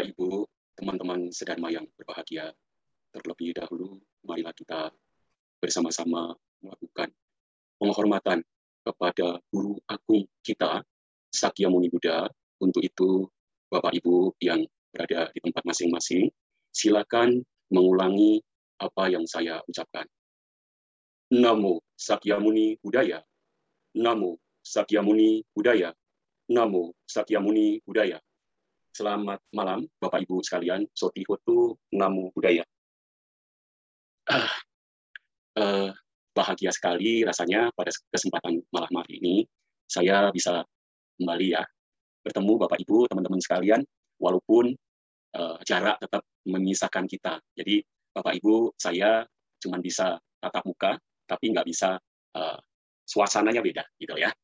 Bapak Ibu, teman-teman sedharma yang berbahagia, terlebih dahulu marilah kita bersama-sama melakukan penghormatan kepada guru agung kita, Sakya Muni Buddha. Untuk itu, Bapak Ibu yang berada di tempat masing-masing, silakan mengulangi apa yang saya ucapkan. Namo Sakyamuni Budaya. Namo Sakyamuni Budaya. Namo Sakyamuni Budaya. Selamat malam, Bapak Ibu sekalian. Soti Hotu Namo Budaya. Ah, uh, bahagia sekali rasanya pada kesempatan malam hari ini saya bisa kembali ya bertemu Bapak Ibu, teman-teman sekalian, walaupun uh, jarak tetap memisahkan kita. Jadi Bapak Ibu, saya cuma bisa tatap muka, tapi nggak bisa uh, suasananya beda, gitu ya.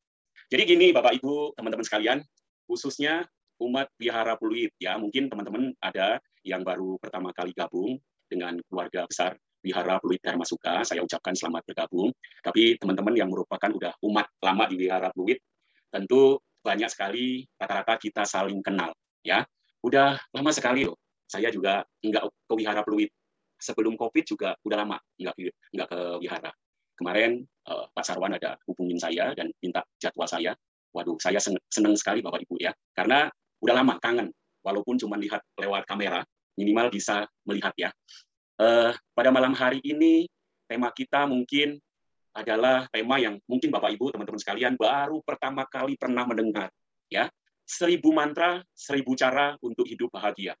Jadi gini, Bapak Ibu, teman-teman sekalian, khususnya umat Wihara Pluit ya. Mungkin teman-teman ada yang baru pertama kali gabung dengan keluarga besar Wihara Pluit Dharma Suka. Saya ucapkan selamat bergabung. Tapi teman-teman yang merupakan udah umat lama di Wihara Pluit tentu banyak sekali rata-rata kita saling kenal ya. Udah lama sekali loh saya juga enggak ke Wihara Pluit sebelum COVID juga udah lama enggak enggak ke Wihara kemarin uh, Pak Sarwan ada hubungin saya dan minta jadwal saya. Waduh saya seneng sekali Bapak Ibu ya. Karena udah lama kangen. Walaupun cuma lihat lewat kamera minimal bisa melihat ya. Uh, pada malam hari ini tema kita mungkin adalah tema yang mungkin bapak ibu teman-teman sekalian baru pertama kali pernah mendengar ya. Seribu mantra seribu cara untuk hidup bahagia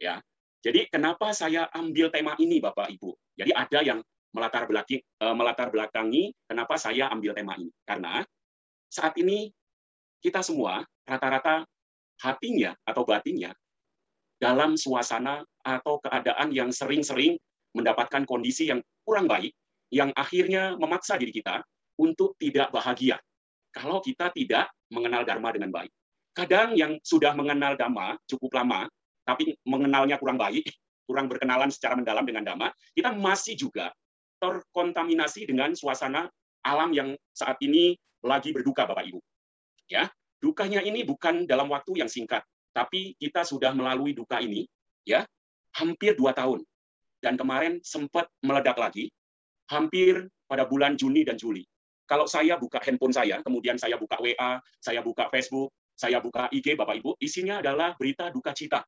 ya. Jadi kenapa saya ambil tema ini bapak ibu? Jadi ada yang melatar belakangi, uh, melatar belakangi kenapa saya ambil tema ini. Karena saat ini kita semua rata-rata hatinya atau batinnya dalam suasana atau keadaan yang sering-sering mendapatkan kondisi yang kurang baik, yang akhirnya memaksa diri kita untuk tidak bahagia kalau kita tidak mengenal Dharma dengan baik. Kadang yang sudah mengenal Dhamma cukup lama, tapi mengenalnya kurang baik, kurang berkenalan secara mendalam dengan Dhamma, kita masih juga terkontaminasi dengan suasana alam yang saat ini lagi berduka Bapak Ibu. Ya, Dukanya ini bukan dalam waktu yang singkat, tapi kita sudah melalui duka ini ya hampir dua tahun. Dan kemarin sempat meledak lagi, hampir pada bulan Juni dan Juli. Kalau saya buka handphone saya, kemudian saya buka WA, saya buka Facebook, saya buka IG Bapak Ibu, isinya adalah berita duka cita.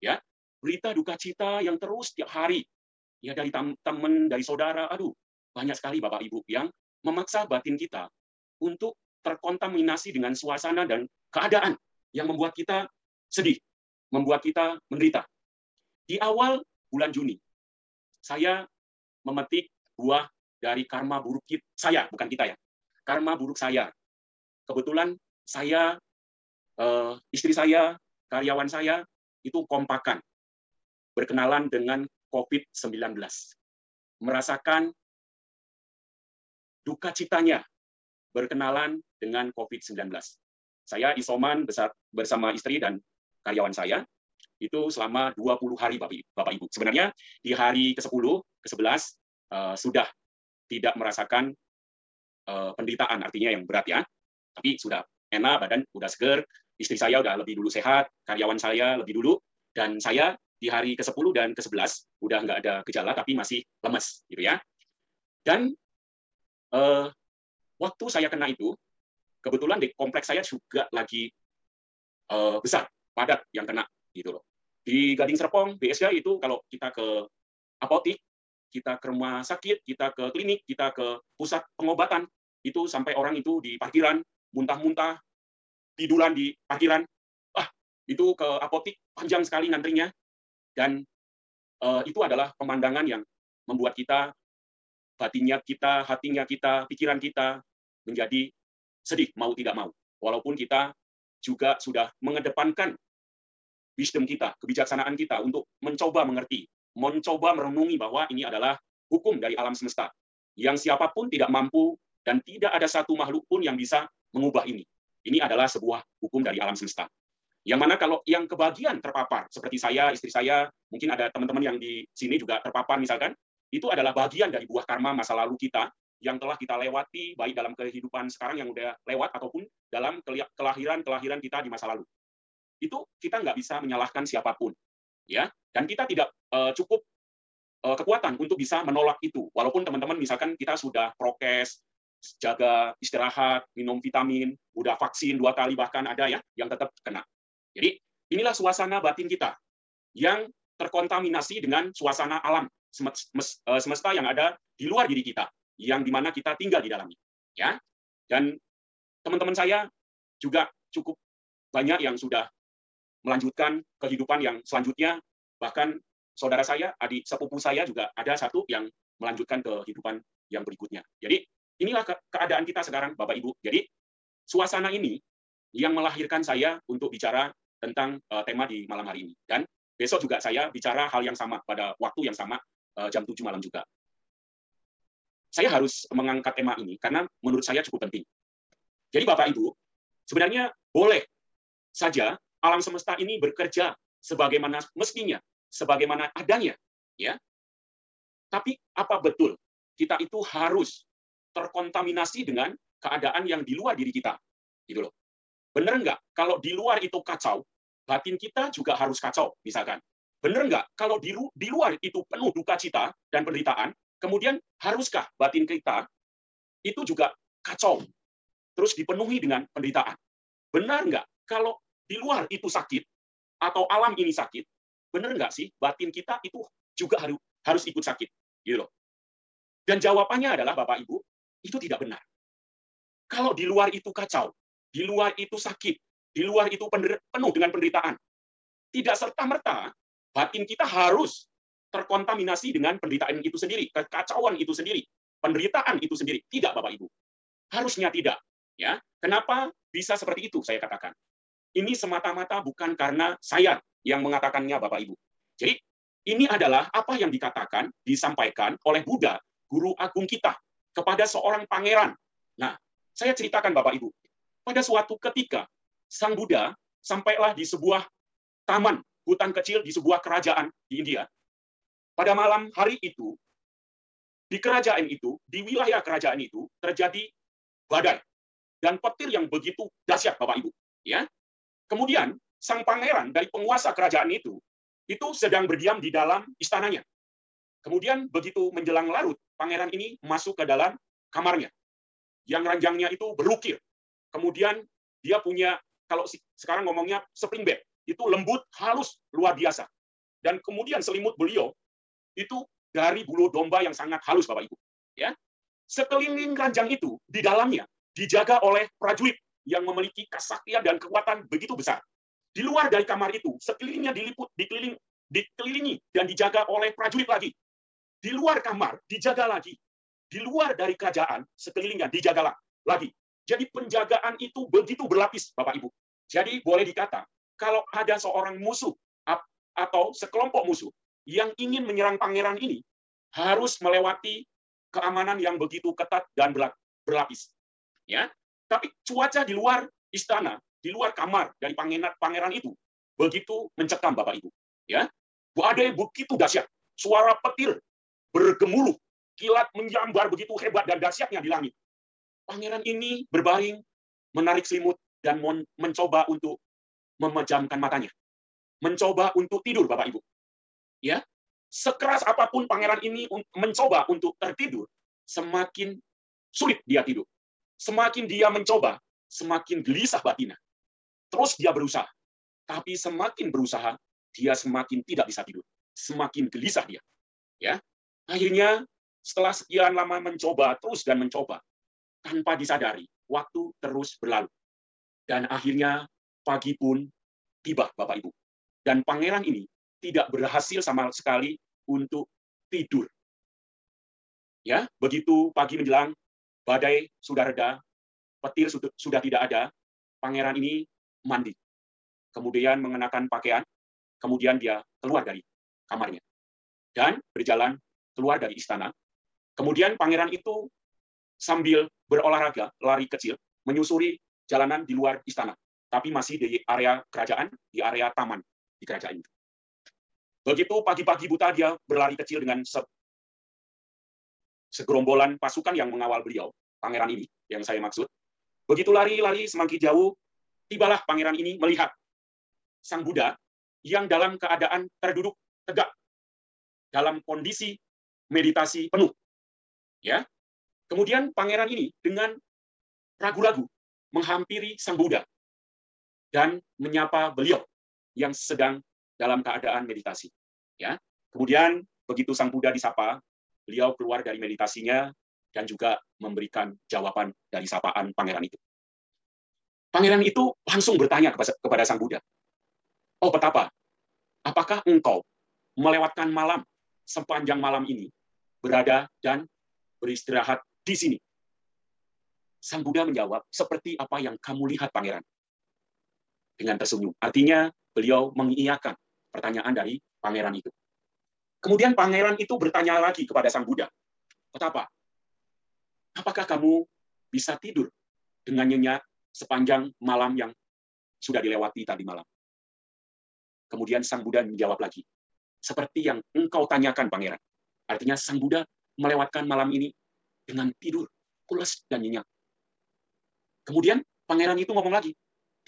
Ya, berita duka cita yang terus tiap hari. Ya dari teman, dari saudara, aduh, banyak sekali Bapak Ibu yang memaksa batin kita untuk terkontaminasi dengan suasana dan keadaan yang membuat kita sedih, membuat kita menderita. Di awal bulan Juni, saya memetik buah dari karma buruk kita, saya, bukan kita ya. Karma buruk saya. Kebetulan saya, eh, istri saya, karyawan saya, itu kompakan. Berkenalan dengan COVID-19. Merasakan duka citanya berkenalan dengan COVID-19. Saya isoman bersama istri dan karyawan saya itu selama 20 hari Bapak Ibu. Sebenarnya di hari ke-10, ke-11 uh, sudah tidak merasakan uh, penderitaan artinya yang berat ya. Tapi sudah enak, badan sudah seger, istri saya udah lebih dulu sehat, karyawan saya lebih dulu dan saya di hari ke-10 dan ke-11 udah nggak ada gejala tapi masih lemes gitu ya. Dan uh, waktu saya kena itu, kebetulan di kompleks saya juga lagi uh, besar, padat yang kena gitu loh. Di Gading Serpong, BSD itu kalau kita ke apotik, kita ke rumah sakit, kita ke klinik, kita ke pusat pengobatan, itu sampai orang itu di parkiran, muntah-muntah, tiduran di parkiran, ah itu ke apotik panjang sekali ngantrinya, dan uh, itu adalah pemandangan yang membuat kita batinnya kita, hatinya kita, pikiran kita menjadi sedih mau tidak mau. Walaupun kita juga sudah mengedepankan wisdom kita, kebijaksanaan kita untuk mencoba mengerti, mencoba merenungi bahwa ini adalah hukum dari alam semesta yang siapa pun tidak mampu dan tidak ada satu makhluk pun yang bisa mengubah ini. Ini adalah sebuah hukum dari alam semesta. Yang mana kalau yang kebagian terpapar, seperti saya, istri saya, mungkin ada teman-teman yang di sini juga terpapar misalkan, itu adalah bagian dari buah karma masa lalu kita yang telah kita lewati baik dalam kehidupan sekarang yang udah lewat ataupun dalam kelahiran-kelahiran kita di masa lalu. itu kita nggak bisa menyalahkan siapa pun, ya. Dan kita tidak uh, cukup uh, kekuatan untuk bisa menolak itu. Walaupun teman-teman misalkan kita sudah prokes, jaga istirahat, minum vitamin, udah vaksin dua kali bahkan ada ya yang tetap kena. Jadi inilah suasana batin kita yang terkontaminasi dengan suasana alam eh, semesta yang ada di luar diri kita, yang di mana kita tinggal di dalamnya. Ya, dan teman-teman saya juga cukup banyak yang sudah melanjutkan kehidupan yang selanjutnya, bahkan saudara saya, adik sepupu saya juga ada satu yang melanjutkan kehidupan yang berikutnya. Jadi inilah keadaan kita sekarang, Bapak Ibu. Jadi suasana ini yang melahirkan saya untuk bicara tentang uh, tema di malam hari ini. Dan besok juga saya bicara hal yang sama pada waktu yang sama uh, jam 7 malam juga. Saya harus mengangkat tema ini karena menurut saya cukup penting. Jadi Bapak Ibu, sebenarnya boleh saja alam semesta ini bekerja sebagaimana mestinya sebagaimana adanya, ya. Tapi apa betul kita itu harus terkontaminasi dengan keadaan yang di luar diri kita, gitu loh. Bener nggak? Kalau di luar itu kacau, batin kita juga harus kacau, misalkan. Bener nggak? Kalau di, di luar itu penuh duka cita dan penderitaan, kemudian haruskah batin kita itu juga kacau, terus dipenuhi dengan penderitaan? Benar nggak? Kalau di luar itu sakit, atau alam ini sakit, Benar nggak sih batin kita itu juga harus harus ikut sakit, gitu loh. Dan jawabannya adalah Bapak Ibu, itu tidak benar. Kalau di luar itu kacau, di luar itu sakit, di luar itu penuh dengan penderitaan, tidak serta-merta batin kita harus terkontaminasi dengan penderitaan itu sendiri, kekacauan itu sendiri, penderitaan itu sendiri. Tidak, Bapak Ibu. Harusnya tidak. Ya, kenapa bisa seperti itu? Saya katakan. Ini semata-mata bukan karena saya yang mengatakannya Bapak Ibu. Jadi ini adalah apa yang dikatakan, disampaikan oleh Buddha, guru agung kita, kepada seorang pangeran. Nah, saya ceritakan Bapak Ibu. Pada suatu ketika, Sang Buddha sampailah di sebuah taman, hutan kecil di sebuah kerajaan di India. Pada malam hari itu, di kerajaan itu, di wilayah kerajaan itu, terjadi badai dan petir yang begitu dahsyat, Bapak Ibu. Ya, Kemudian sang pangeran dari penguasa kerajaan itu itu sedang berdiam di dalam istananya. Kemudian begitu menjelang larut, pangeran ini masuk ke dalam kamarnya. Yang ranjangnya itu berukir. Kemudian dia punya kalau sekarang ngomongnya spring bed, itu lembut, halus, luar biasa. Dan kemudian selimut beliau itu dari bulu domba yang sangat halus Bapak Ibu. Ya. Sekeliling ranjang itu di dalamnya dijaga oleh prajurit yang memiliki kesaktian dan kekuatan begitu besar. Di luar dari kamar itu, sekelilingnya diliput, dikeliling, dikelilingi dan dijaga oleh prajurit lagi. Di luar kamar dijaga lagi. Di luar dari kerajaan, sekelilingnya dijaga lagi. Jadi penjagaan itu begitu berlapis, Bapak Ibu. Jadi boleh dikata, kalau ada seorang musuh atau sekelompok musuh yang ingin menyerang pangeran ini, harus melewati keamanan yang begitu ketat dan berlapis. Ya, tapi cuaca di luar istana di luar kamar dari pangeran pangeran itu begitu mencekam Bapak Ibu. Ya, badai begitu dahsyat, suara petir bergemuruh, kilat menyambar begitu hebat dan dahsyatnya di langit. Pangeran ini berbaring, menarik selimut dan mencoba untuk memejamkan matanya. Mencoba untuk tidur Bapak Ibu. Ya, sekeras apa pun pangeran ini mencoba untuk tertidur, semakin sulit dia tidur. Semakin dia mencoba, semakin gelisah batinnya. Terus dia berusaha. Tapi semakin berusaha, dia semakin tidak bisa tidur. Semakin gelisah dia. Ya. Akhirnya setelah sekian lama mencoba terus dan mencoba, tanpa disadari, waktu terus berlalu. Dan akhirnya pagi pun tiba, Bapak Ibu. Dan pangeran ini tidak berhasil sama sekali untuk tidur. Ya, begitu pagi menjelang, badai sudah reda, petir sudah tidak ada, pangeran ini mandi. Kemudian mengenakan pakaian, kemudian dia keluar dari kamarnya. Dan berjalan keluar dari istana. Kemudian pangeran itu sambil berolahraga, lari kecil, menyusuri jalanan di luar istana. Tapi masih di area kerajaan, di area taman di kerajaan itu. Begitu pagi-pagi buta dia berlari kecil dengan se segerombolan pasukan yang mengawal beliau, pangeran ini yang saya maksud. Begitu lari-lari semakin jauh, tibalah pangeran ini melihat Sang Buddha yang dalam keadaan terduduk tegak dalam kondisi meditasi penuh. Ya. Kemudian pangeran ini dengan ragu-ragu menghampiri Sang Buddha dan menyapa beliau yang sedang dalam keadaan meditasi. Ya. Kemudian begitu Sang Buddha disapa, beliau keluar dari meditasinya dan juga memberikan jawaban dari sapaan pangeran itu. Pangeran itu langsung bertanya kepada Sang Buddha, Oh petapa, apakah engkau melewatkan malam sepanjang malam ini berada dan beristirahat di sini? Sang Buddha menjawab, seperti apa yang kamu lihat, Pangeran. Dengan tersenyum. Artinya, beliau mengiyakan pertanyaan dari Pangeran itu. Kemudian Pangeran itu bertanya lagi kepada Sang Buddha, Betapa? Apakah kamu bisa tidur dengan nyenyak sepanjang malam yang sudah dilewati tadi malam? Kemudian Sang Buddha menjawab lagi, seperti yang engkau tanyakan, Pangeran. Artinya Sang Buddha melewatkan malam ini dengan tidur, pulas dan nyenyak. Kemudian Pangeran itu ngomong lagi,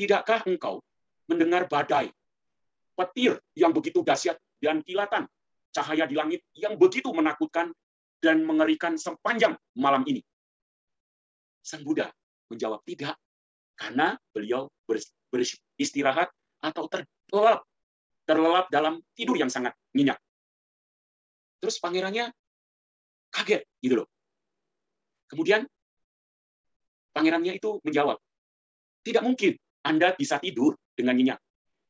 tidakkah engkau mendengar badai, petir yang begitu dahsyat dan kilatan, cahaya di langit yang begitu menakutkan dan mengerikan sepanjang malam ini? Sang Buddha menjawab tidak, karena beliau beristirahat atau terlelap, terlelap dalam tidur yang sangat nyenyak. Terus pangerannya kaget gitu loh. Kemudian pangerannya itu menjawab, tidak mungkin Anda bisa tidur dengan nyenyak.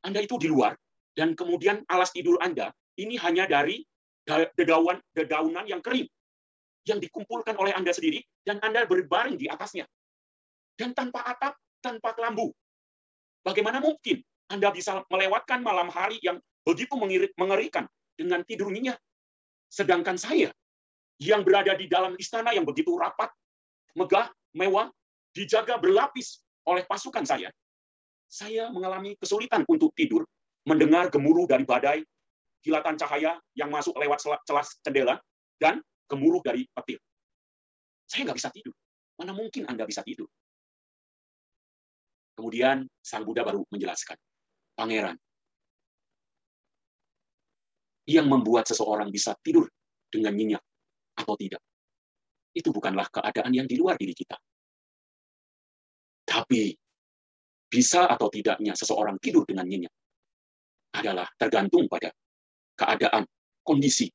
Anda itu di luar, dan kemudian alas tidur Anda ini hanya dari dedaunan, dedaunan yang kering yang dikumpulkan oleh Anda sendiri dan Anda berbaring di atasnya. Dan tanpa atap, tanpa kelambu. Bagaimana mungkin Anda bisa melewatkan malam hari yang begitu mengerikan dengan tidur nyenyak? Sedangkan saya yang berada di dalam istana yang begitu rapat, megah, mewah, dijaga berlapis oleh pasukan saya, saya mengalami kesulitan untuk tidur, mendengar gemuruh dari badai, kilatan cahaya yang masuk lewat celah jendela, dan gemuruh dari petir. Saya nggak bisa tidur. Mana mungkin Anda bisa tidur? Kemudian Sang Buddha baru menjelaskan, Pangeran, yang membuat seseorang bisa tidur dengan nyenyak atau tidak, itu bukanlah keadaan yang di luar diri kita. Tapi bisa atau tidaknya seseorang tidur dengan nyenyak adalah tergantung pada keadaan, kondisi,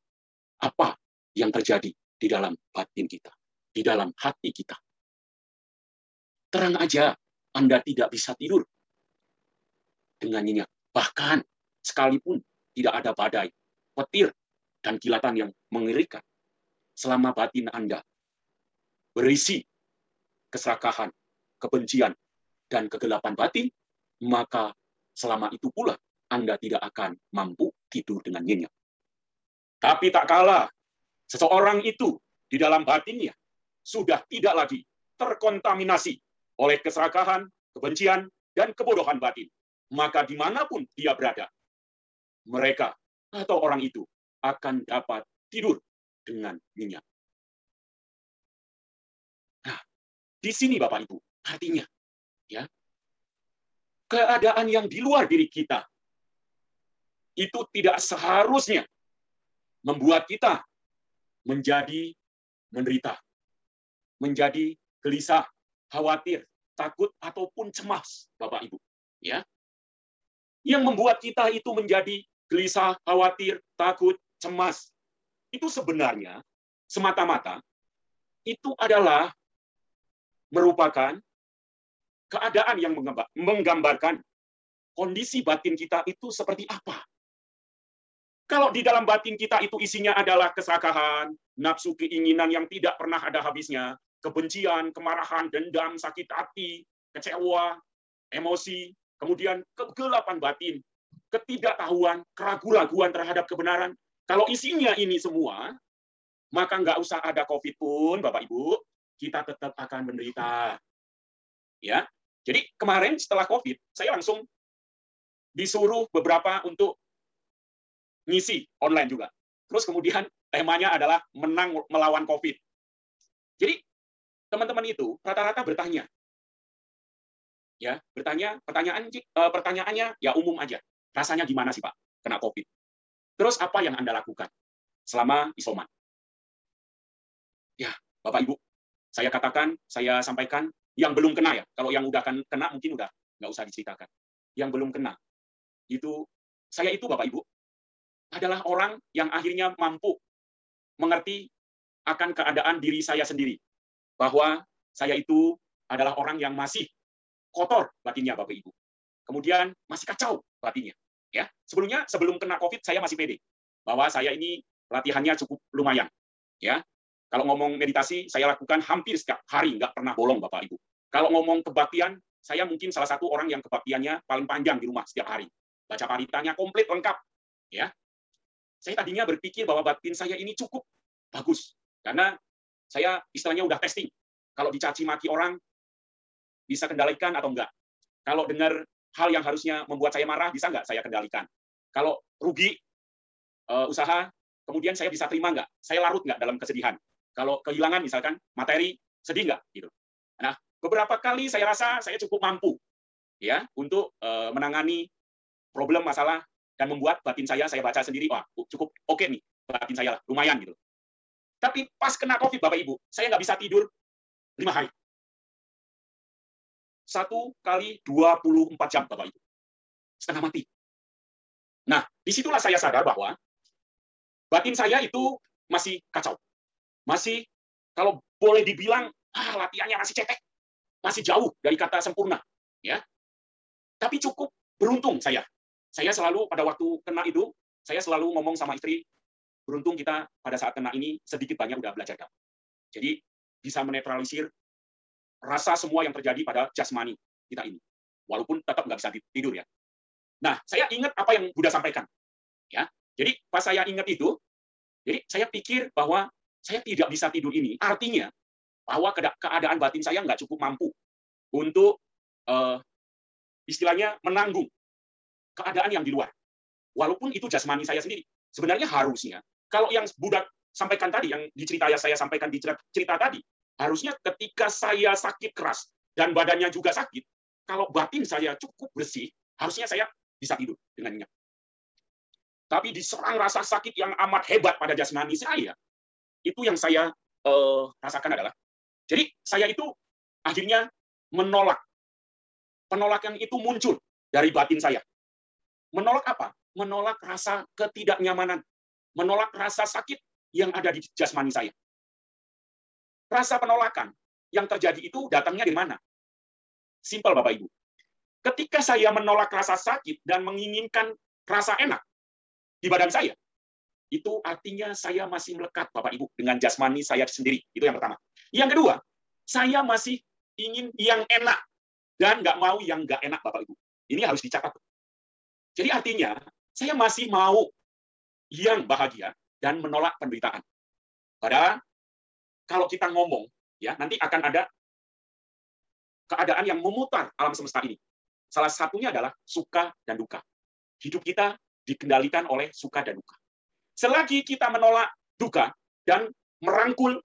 apa yang terjadi di dalam batin kita, di dalam hati kita. Terang aja Anda tidak bisa tidur dengan nyenyak. Bahkan sekalipun tidak ada badai, petir, dan kilatan yang mengerikan. Selama batin Anda berisi keserakahan, kebencian, dan kegelapan batin, maka selama itu pula Anda tidak akan mampu tidur dengan nyenyak. Tapi tak kalah Seseorang itu di dalam batinnya sudah tidak lagi terkontaminasi oleh keserakahan, kebencian, dan kebodohan batin. Maka di mana pun dia berada, mereka atau orang itu akan dapat tidur dengan nyenyak. Nah, di sini Bapak Ibu, artinya ya keadaan yang di luar diri kita itu tidak seharusnya membuat kita menjadi menderita, menjadi gelisah, khawatir, takut ataupun cemas, Bapak Ibu. Ya. Yang membuat kita itu menjadi gelisah, khawatir, takut, cemas, itu sebenarnya semata-mata itu adalah merupakan keadaan yang menggambarkan kondisi batin kita itu seperti apa. Kalau di dalam batin kita itu isinya adalah kesakahan, nafsu keinginan yang tidak pernah ada habisnya, kebencian, kemarahan, dendam, sakit hati, kecewa, emosi, kemudian kegelapan batin, ketidaktahuan, keraguan-raguan terhadap kebenaran. Kalau isinya ini semua, maka nggak usah ada COVID pun, Bapak Ibu, kita tetap akan menderita. Ya, jadi kemarin setelah COVID, saya langsung disuruh beberapa untuk ngisi online juga. Terus kemudian temanya adalah menang melawan COVID. Jadi teman-teman itu rata-rata bertanya, ya bertanya pertanyaan eh, pertanyaannya ya umum aja. rasanya gimana sih Pak kena COVID? Terus apa yang Anda lakukan selama isoman? Ya, Bapak Ibu, saya katakan, saya sampaikan, yang belum kena ya. Kalau yang udah kan kena mungkin udah nggak usah diceritakan. Yang belum kena, itu saya itu Bapak Ibu adalah orang yang akhirnya mampu mengerti akan keadaan diri saya sendiri. Bahwa saya itu adalah orang yang masih kotor batinnya Bapak Ibu. Kemudian masih kacau batinnya. Ya, sebelumnya sebelum kena COVID saya masih pede bahwa saya ini latihannya cukup lumayan. Ya, kalau ngomong meditasi saya lakukan hampir setiap hari, nggak pernah bolong Bapak Ibu. Kalau ngomong kebaktian, saya mungkin salah satu orang yang kebaktiannya paling panjang di rumah setiap hari. Baca paritanya komplit lengkap. Ya, saya tadinya berpikir bahwa batin saya ini cukup bagus karena saya istilahnya udah testing. Kalau dicaci maki orang bisa kendalikan atau enggak. Kalau dengar hal yang harusnya membuat saya marah, bisa nggak saya kendalikan? Kalau rugi uh, usaha, kemudian saya bisa terima nggak? Saya larut nggak dalam kesedihan? Kalau kehilangan misalkan materi, sedih nggak? Gitu. Nah, beberapa kali saya rasa saya cukup mampu ya untuk uh, menangani problem masalah dan membuat batin saya saya baca sendiri wah cukup oke okay nih batin saya lah lumayan gitu tapi pas kena covid bapak ibu saya nggak bisa tidur lima hari satu kali 24 jam, Bapak Ibu. Setengah mati. Nah, di situlah saya sadar bahwa batin saya itu masih kacau. Masih, kalau boleh dibilang, ah, latihannya masih cetek. Masih jauh dari kata sempurna. ya. Tapi cukup beruntung saya. Saya selalu pada waktu kena itu, saya selalu ngomong sama istri, beruntung kita pada saat kena ini sedikit banyak udah belajar. Jadi bisa menetralisir rasa semua yang terjadi pada jasmani kita ini. Walaupun tetap nggak bisa tidur ya. Nah, saya ingat apa yang Buddha sampaikan. Ya, jadi pas saya ingat itu, jadi saya pikir bahwa saya tidak bisa tidur ini artinya bahwa keadaan batin saya nggak cukup mampu untuk uh, istilahnya menanggung keadaan yang di luar. Walaupun itu jasmani saya sendiri. Sebenarnya harusnya kalau yang Buddha sampaikan tadi, yang di cerita saya sampaikan di cerita, cerita tadi, Harusnya ketika saya sakit keras dan badannya juga sakit, kalau batin saya cukup bersih, harusnya saya bisa tidur dengan nyenyak. Tapi diserang rasa sakit yang amat hebat pada jasmani saya, itu yang saya uh, rasakan adalah, jadi saya itu akhirnya menolak. Penolakan itu muncul dari batin saya. Menolak apa? Menolak rasa ketidaknyamanan. Menolak rasa sakit yang ada di jasmani saya. Rasa penolakan yang terjadi itu datangnya di mana? Simpel Bapak Ibu. Ketika saya menolak rasa sakit dan menginginkan rasa enak di badan saya, itu artinya saya masih melekat Bapak Ibu dengan jasmani saya sendiri. Itu yang pertama. Yang kedua, saya masih ingin yang enak dan nggak mau yang nggak enak Bapak Ibu. Ini harus dicatat. Jadi artinya saya masih mau yang bahagia dan menolak penderitaan. Pada kalau kita ngomong, ya nanti akan ada keadaan yang memutar alam semesta ini. Salah satunya adalah suka dan duka. Hidup kita dikendalikan oleh suka dan duka. Selagi kita menolak duka dan merangkul,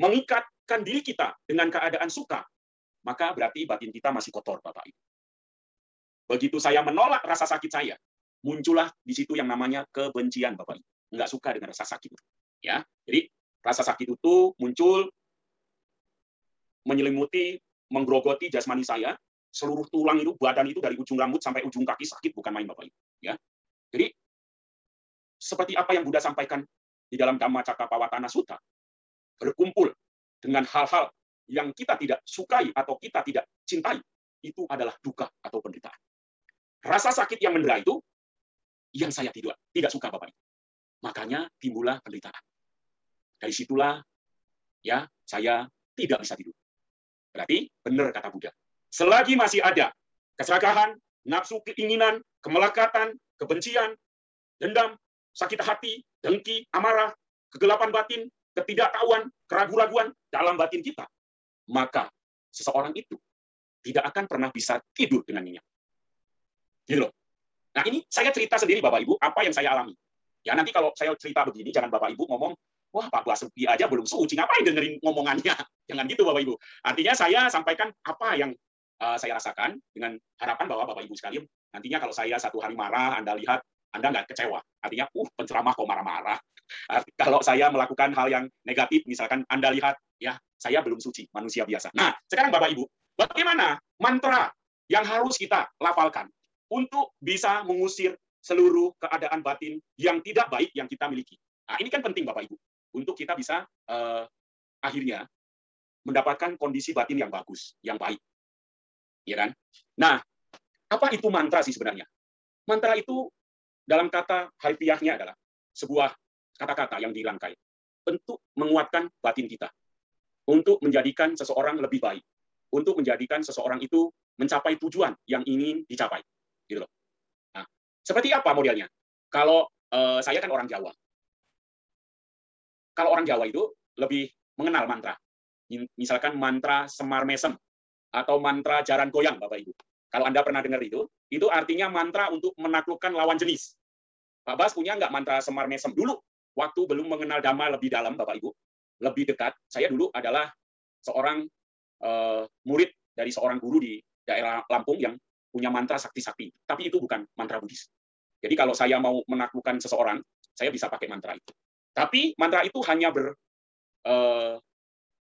mengikatkan diri kita dengan keadaan suka, maka berarti batin kita masih kotor, Bapak Ibu. Begitu saya menolak rasa sakit saya, muncullah di situ yang namanya kebencian, Bapak Ibu. Enggak suka dengan rasa sakit. Ya, jadi Rasa sakit itu muncul menyelimuti, menggerogoti jasmani saya, seluruh tulang itu, badan itu dari ujung rambut sampai ujung kaki sakit bukan main Bapak Ibu, ya. Jadi seperti apa yang Buddha sampaikan di dalam Dhamma Cakapawatana Sutta, berkumpul dengan hal-hal yang kita tidak sukai atau kita tidak cintai, itu adalah duka atau penderitaan. Rasa sakit yang mendera itu yang saya tidak tidak suka Bapak Ibu. Makanya timbullah penderitaan. Dari situlah ya saya tidak bisa tidur. Berarti benar kata Buddha. Selagi masih ada keserakahan, nafsu keinginan, kemelekatan, kebencian, dendam, sakit hati, dengki, amarah, kegelapan batin, ketidaktahuan, keraguan-raguan dalam batin kita, maka seseorang itu tidak akan pernah bisa tidur dengan nyenyak. Gitu loh. Nah ini saya cerita sendiri Bapak Ibu, apa yang saya alami. Ya nanti kalau saya cerita begini, jangan Bapak Ibu ngomong, Wah, Pak Basuki aja belum suci, ngapain dengerin ngomongannya? Jangan gitu, Bapak Ibu. Artinya saya sampaikan apa yang uh, saya rasakan dengan harapan bahwa Bapak Ibu sekalian nantinya kalau saya satu hari marah, Anda lihat Anda nggak kecewa. Artinya, uh, penceramah kok marah-marah. Kalau saya melakukan hal yang negatif, misalkan Anda lihat, ya, saya belum suci, manusia biasa. Nah, sekarang Bapak Ibu, bagaimana mantra yang harus kita lafalkan untuk bisa mengusir seluruh keadaan batin yang tidak baik yang kita miliki. Nah, ini kan penting Bapak Ibu, untuk kita bisa uh, akhirnya mendapatkan kondisi batin yang bagus, yang baik. Ya kan? Nah, apa itu mantra sih sebenarnya? Mantra itu dalam kata harfiahnya adalah sebuah kata-kata yang dirangkai untuk menguatkan batin kita, untuk menjadikan seseorang lebih baik, untuk menjadikan seseorang itu mencapai tujuan yang ingin dicapai. Gitu loh. Nah, seperti apa modelnya? Kalau eh, saya kan orang Jawa. Kalau orang Jawa itu lebih mengenal mantra misalkan mantra Semar Mesem atau mantra Jaran Goyang, Bapak Ibu. Kalau Anda pernah dengar itu, itu artinya mantra untuk menaklukkan lawan jenis. Pak Bas punya nggak mantra Semar Mesem? Dulu, waktu belum mengenal Dhamma lebih dalam, Bapak Ibu, lebih dekat, saya dulu adalah seorang uh, murid dari seorang guru di daerah Lampung yang punya mantra sakti-sakti. Tapi itu bukan mantra Buddhis. Jadi kalau saya mau menaklukkan seseorang, saya bisa pakai mantra itu. Tapi mantra itu hanya ber, uh,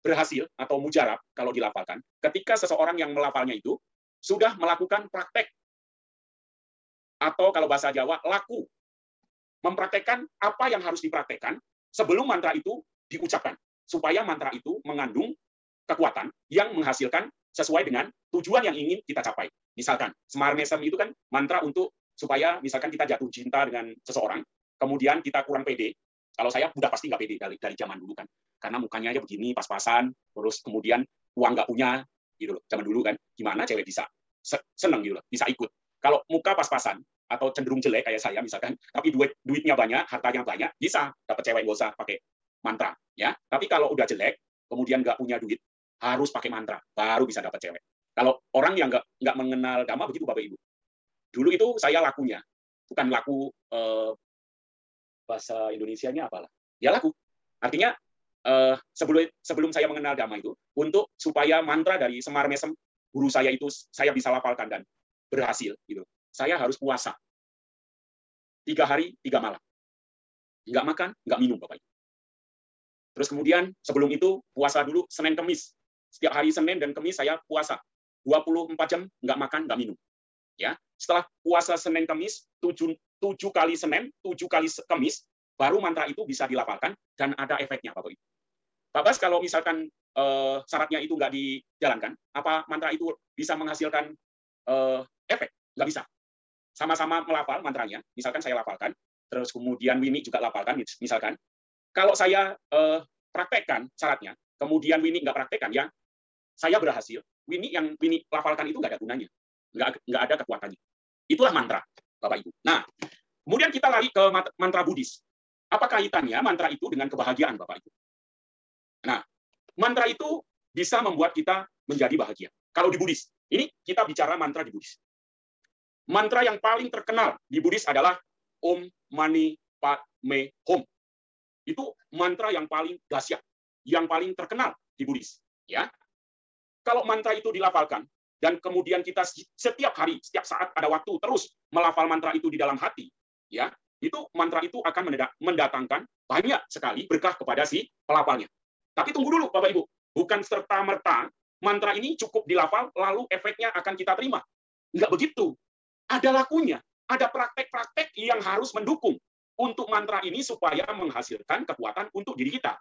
berhasil atau mujarab kalau dilafalkan ketika seseorang yang melafalnya itu sudah melakukan praktek atau kalau bahasa Jawa laku mempraktekkan apa yang harus dipraktekkan sebelum mantra itu diucapkan supaya mantra itu mengandung kekuatan yang menghasilkan sesuai dengan tujuan yang ingin kita capai. Misalkan Semar Mesem itu kan mantra untuk supaya misalkan kita jatuh cinta dengan seseorang, kemudian kita kurang pede. Kalau saya udah pasti nggak pede dari, dari zaman dulu kan. Karena mukanya aja begini pas-pasan terus kemudian uang nggak punya gitu loh zaman dulu kan. Gimana cewek bisa seneng gitu loh bisa ikut. Kalau muka pas-pasan atau cenderung jelek kayak saya misalkan tapi duit duitnya banyak hartanya banyak bisa. Dapat cewek nggak usah pakai mantra ya. Tapi kalau udah jelek kemudian nggak punya duit harus pakai mantra baru bisa dapat cewek kalau orang yang nggak nggak mengenal dhamma begitu bapak ibu dulu itu saya lakunya bukan laku eh, bahasa Indonesia-nya apalah ya laku artinya uh, sebelum sebelum saya mengenal dhamma itu untuk supaya mantra dari Semar Mesem guru saya itu saya bisa lafalkan dan berhasil gitu. Saya harus puasa tiga hari tiga malam, nggak makan nggak minum bapak ibu. Terus kemudian sebelum itu puasa dulu Senin Kemis. Setiap hari Senin dan Kemis saya puasa 24 jam nggak makan nggak minum. Ya, setelah puasa Senin Kemis tujuh, tujuh kali Senin, tujuh kali Kemis, baru mantra itu bisa dilafalkan dan ada efeknya Bapak Ibu. Pak Bas, kalau misalkan uh, syaratnya itu nggak dijalankan, apa mantra itu bisa menghasilkan uh, efek? Nggak bisa. Sama-sama melafal mantranya, misalkan saya lafalkan, terus kemudian Winnie juga lafalkan, misalkan. Kalau saya uh, praktekkan syaratnya, kemudian Winnie nggak praktekkan, ya saya berhasil. Winnie yang Winnie lafalkan itu nggak ada gunanya, nggak, nggak ada kekuatannya. Itulah mantra, Bapak Ibu. Nah, kemudian kita lari ke mantra Buddhis. Apa kaitannya mantra itu dengan kebahagiaan, Bapak Ibu? Nah, mantra itu bisa membuat kita menjadi bahagia. Kalau di Buddhis, ini kita bicara mantra di Buddhis. Mantra yang paling terkenal di Buddhis adalah Om Mani Padme Hum. Itu mantra yang paling dahsyat, yang paling terkenal di Buddhis. Ya, kalau mantra itu dilafalkan dan kemudian kita setiap hari, setiap saat ada waktu terus melafal mantra itu di dalam hati, ya, itu mantra itu akan mendatangkan banyak sekali berkah kepada si pelafalnya. Tapi tunggu dulu, Bapak Ibu. Bukan serta-merta mantra ini cukup dilafal, lalu efeknya akan kita terima. Enggak begitu. Ada lakunya. Ada praktek-praktek yang harus mendukung untuk mantra ini supaya menghasilkan kekuatan untuk diri kita.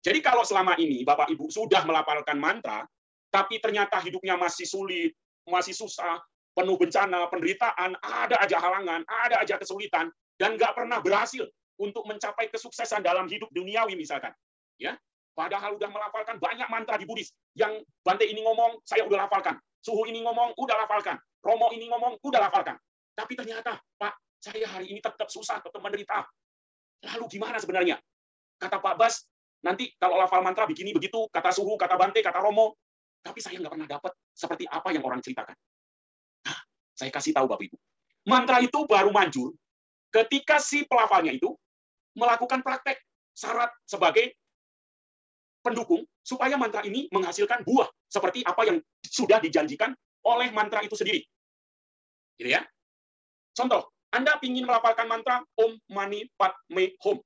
Jadi kalau selama ini Bapak Ibu sudah melafalkan mantra, tapi ternyata hidupnya masih sulit, masih susah, penuh bencana, penderitaan, ada aja halangan, ada aja kesulitan, dan nggak pernah berhasil untuk mencapai kesuksesan dalam hidup duniawi misalkan. Ya, Padahal udah melafalkan banyak mantra di Buddhis. Yang Bante ini ngomong, saya udah lafalkan. Suhu ini ngomong, udah lafalkan. Romo ini ngomong, udah lafalkan. Tapi ternyata, Pak, saya hari ini tetap susah, tetap menderita. Lalu gimana sebenarnya? Kata Pak Bas, nanti kalau lafal mantra begini begitu, kata Suhu, kata Bante, kata Romo. Tapi saya nggak pernah dapat seperti apa yang orang ceritakan. Nah, saya kasih tahu Bapak Ibu. Mantra itu baru manjur ketika si pelafalnya itu melakukan praktek syarat sebagai pendukung supaya mantra ini menghasilkan buah seperti apa yang sudah dijanjikan oleh mantra itu sendiri. Gitu ya. Contoh, Anda ingin melafalkan mantra Om Mani Padme Hum.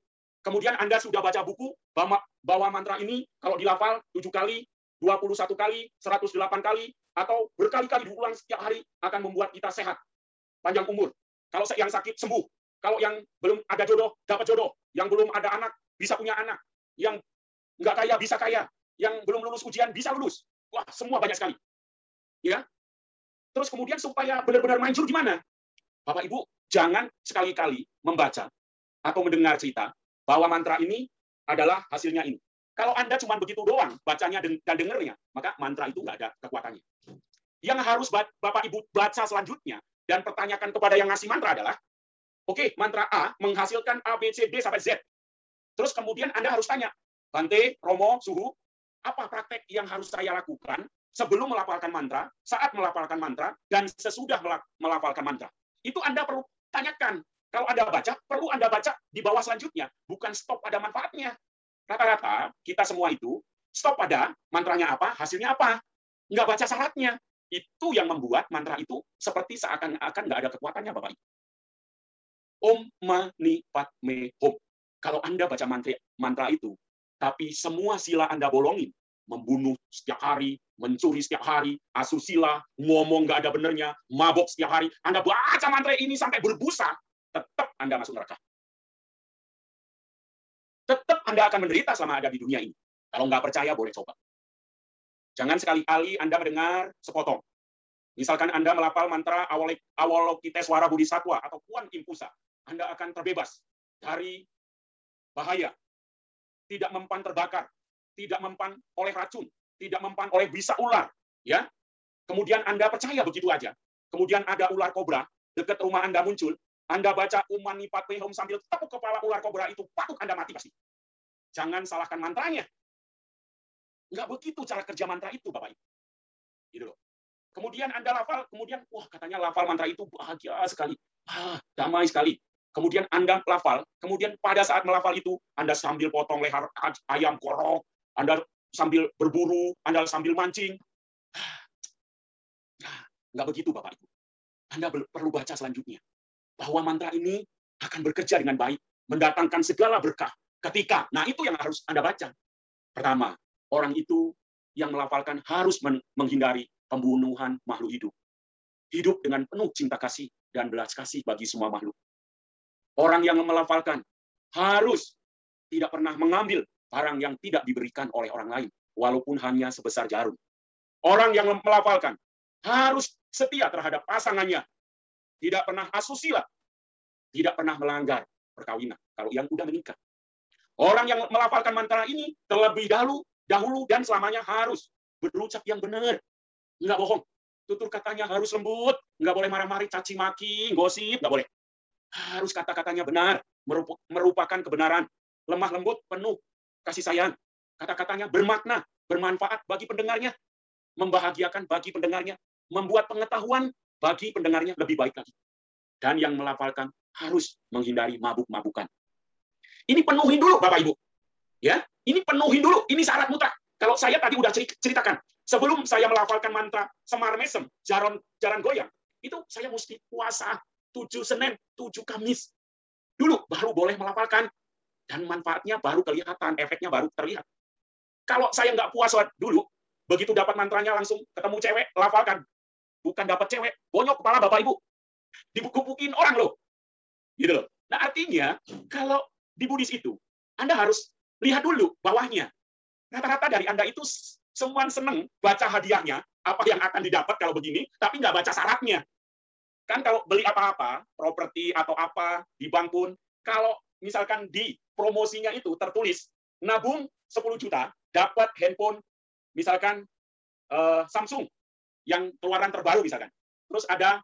Kemudian Anda sudah baca buku bahwa mantra ini kalau dilafal 7 kali, 21 kali, 108 kali, atau berkali-kali diulang setiap hari akan membuat kita sehat, panjang umur. Kalau yang sakit sembuh, kalau yang belum ada jodoh dapat jodoh, yang belum ada anak bisa punya anak, yang nggak kaya bisa kaya, yang belum lulus ujian bisa lulus. Wah, semua banyak sekali. Ya. Terus kemudian supaya benar-benar manjur gimana? Bapak Ibu, jangan sekali-kali membaca atau mendengar cerita bahwa mantra ini adalah hasilnya ini. Kalau Anda cuma begitu doang bacanya dan dengernya, maka mantra itu nggak ada kekuatannya. Yang harus Bapak Ibu baca selanjutnya dan pertanyakan kepada yang ngasih mantra adalah, oke, okay, mantra A menghasilkan A, B, C, D sampai Z. Terus kemudian Anda harus tanya, Bante, Romo, Suhu, apa praktek yang harus saya lakukan sebelum melafalkan mantra, saat melafalkan mantra, dan sesudah melafalkan mantra? Itu Anda perlu tanyakan kalau Anda baca, perlu Anda baca di bawah selanjutnya, bukan stop pada manfaatnya. Rata-rata kita semua itu stop pada mantranya apa, hasilnya apa. Nggak baca syaratnya. Itu yang membuat mantra itu seperti seakan-akan nggak ada kekuatannya, Bapak Ibu. Om Mani Padme Hum. Kalau Anda baca mantra, mantra itu, tapi semua sila Anda bolongin, membunuh setiap hari, mencuri setiap hari, asusila, ngomong nggak ada benernya, mabok setiap hari. Anda baca mantra ini sampai berbusa, tetap Anda masuk neraka. Tetap Anda akan menderita selama ada di dunia ini. Kalau nggak percaya, boleh coba. Jangan sekali-kali Anda mendengar sepotong. Misalkan Anda melapal mantra Awalokiteswara Bodhisattva atau Puan Impusa, Anda akan terbebas dari bahaya, tidak mempan terbakar, tidak mempan oleh racun, tidak mempan oleh bisa ular, ya. Kemudian Anda percaya begitu aja. Kemudian ada ular kobra dekat rumah Anda muncul, anda baca umani patwehom sambil tepuk kepala ular kobra itu, patut Anda mati pasti. Jangan salahkan mantranya. Enggak begitu cara kerja mantra itu, Bapak Ibu. Gitu loh. Kemudian Anda lafal, kemudian, wah katanya lafal mantra itu bahagia sekali. Ah, damai sekali. Kemudian Anda lafal, kemudian pada saat melafal itu, Anda sambil potong leher ayam korok, Anda sambil berburu, Anda sambil mancing. Enggak begitu, Bapak Ibu. Anda perlu baca selanjutnya bahwa mantra ini akan bekerja dengan baik, mendatangkan segala berkah ketika. Nah, itu yang harus Anda baca. Pertama, orang itu yang melafalkan harus menghindari pembunuhan makhluk hidup. Hidup dengan penuh cinta kasih dan belas kasih bagi semua makhluk. Orang yang melafalkan harus tidak pernah mengambil barang yang tidak diberikan oleh orang lain, walaupun hanya sebesar jarum. Orang yang melafalkan harus setia terhadap pasangannya, tidak pernah asusila, tidak pernah melanggar perkawinan kalau yang sudah menikah. Orang yang melafalkan mantra ini terlebih dahulu, dahulu dan selamanya harus berucap yang benar. Enggak bohong. Tutur katanya harus lembut, enggak boleh marah-marah, caci maki, gosip, enggak boleh. Harus kata-katanya benar, merupakan kebenaran, lemah lembut, penuh kasih sayang. Kata-katanya bermakna, bermanfaat bagi pendengarnya, membahagiakan bagi pendengarnya, membuat pengetahuan bagi pendengarnya lebih baik lagi. Dan yang melafalkan harus menghindari mabuk-mabukan. Ini penuhin dulu Bapak Ibu. Ya, ini penuhin dulu, ini syarat mutlak. Kalau saya tadi udah ceritakan, sebelum saya melafalkan mantra Semar Mesem, Jaron Jaran Goyang, itu saya mesti puasa tujuh Senin, tujuh Kamis. Dulu baru boleh melafalkan dan manfaatnya baru kelihatan, efeknya baru terlihat. Kalau saya nggak puasa dulu, begitu dapat mantranya langsung ketemu cewek, lafalkan bukan dapat cewek, bonyok kepala Bapak Ibu. Dibukupukin orang loh. Gitu loh. Nah, artinya kalau di Buddhis itu, Anda harus lihat dulu bawahnya. Rata-rata dari Anda itu semua seneng baca hadiahnya, apa yang akan didapat kalau begini, tapi nggak baca syaratnya. Kan kalau beli apa-apa, properti atau apa di bank pun, kalau misalkan di promosinya itu tertulis nabung 10 juta, dapat handphone misalkan uh, Samsung yang keluaran terbaru misalkan. Terus ada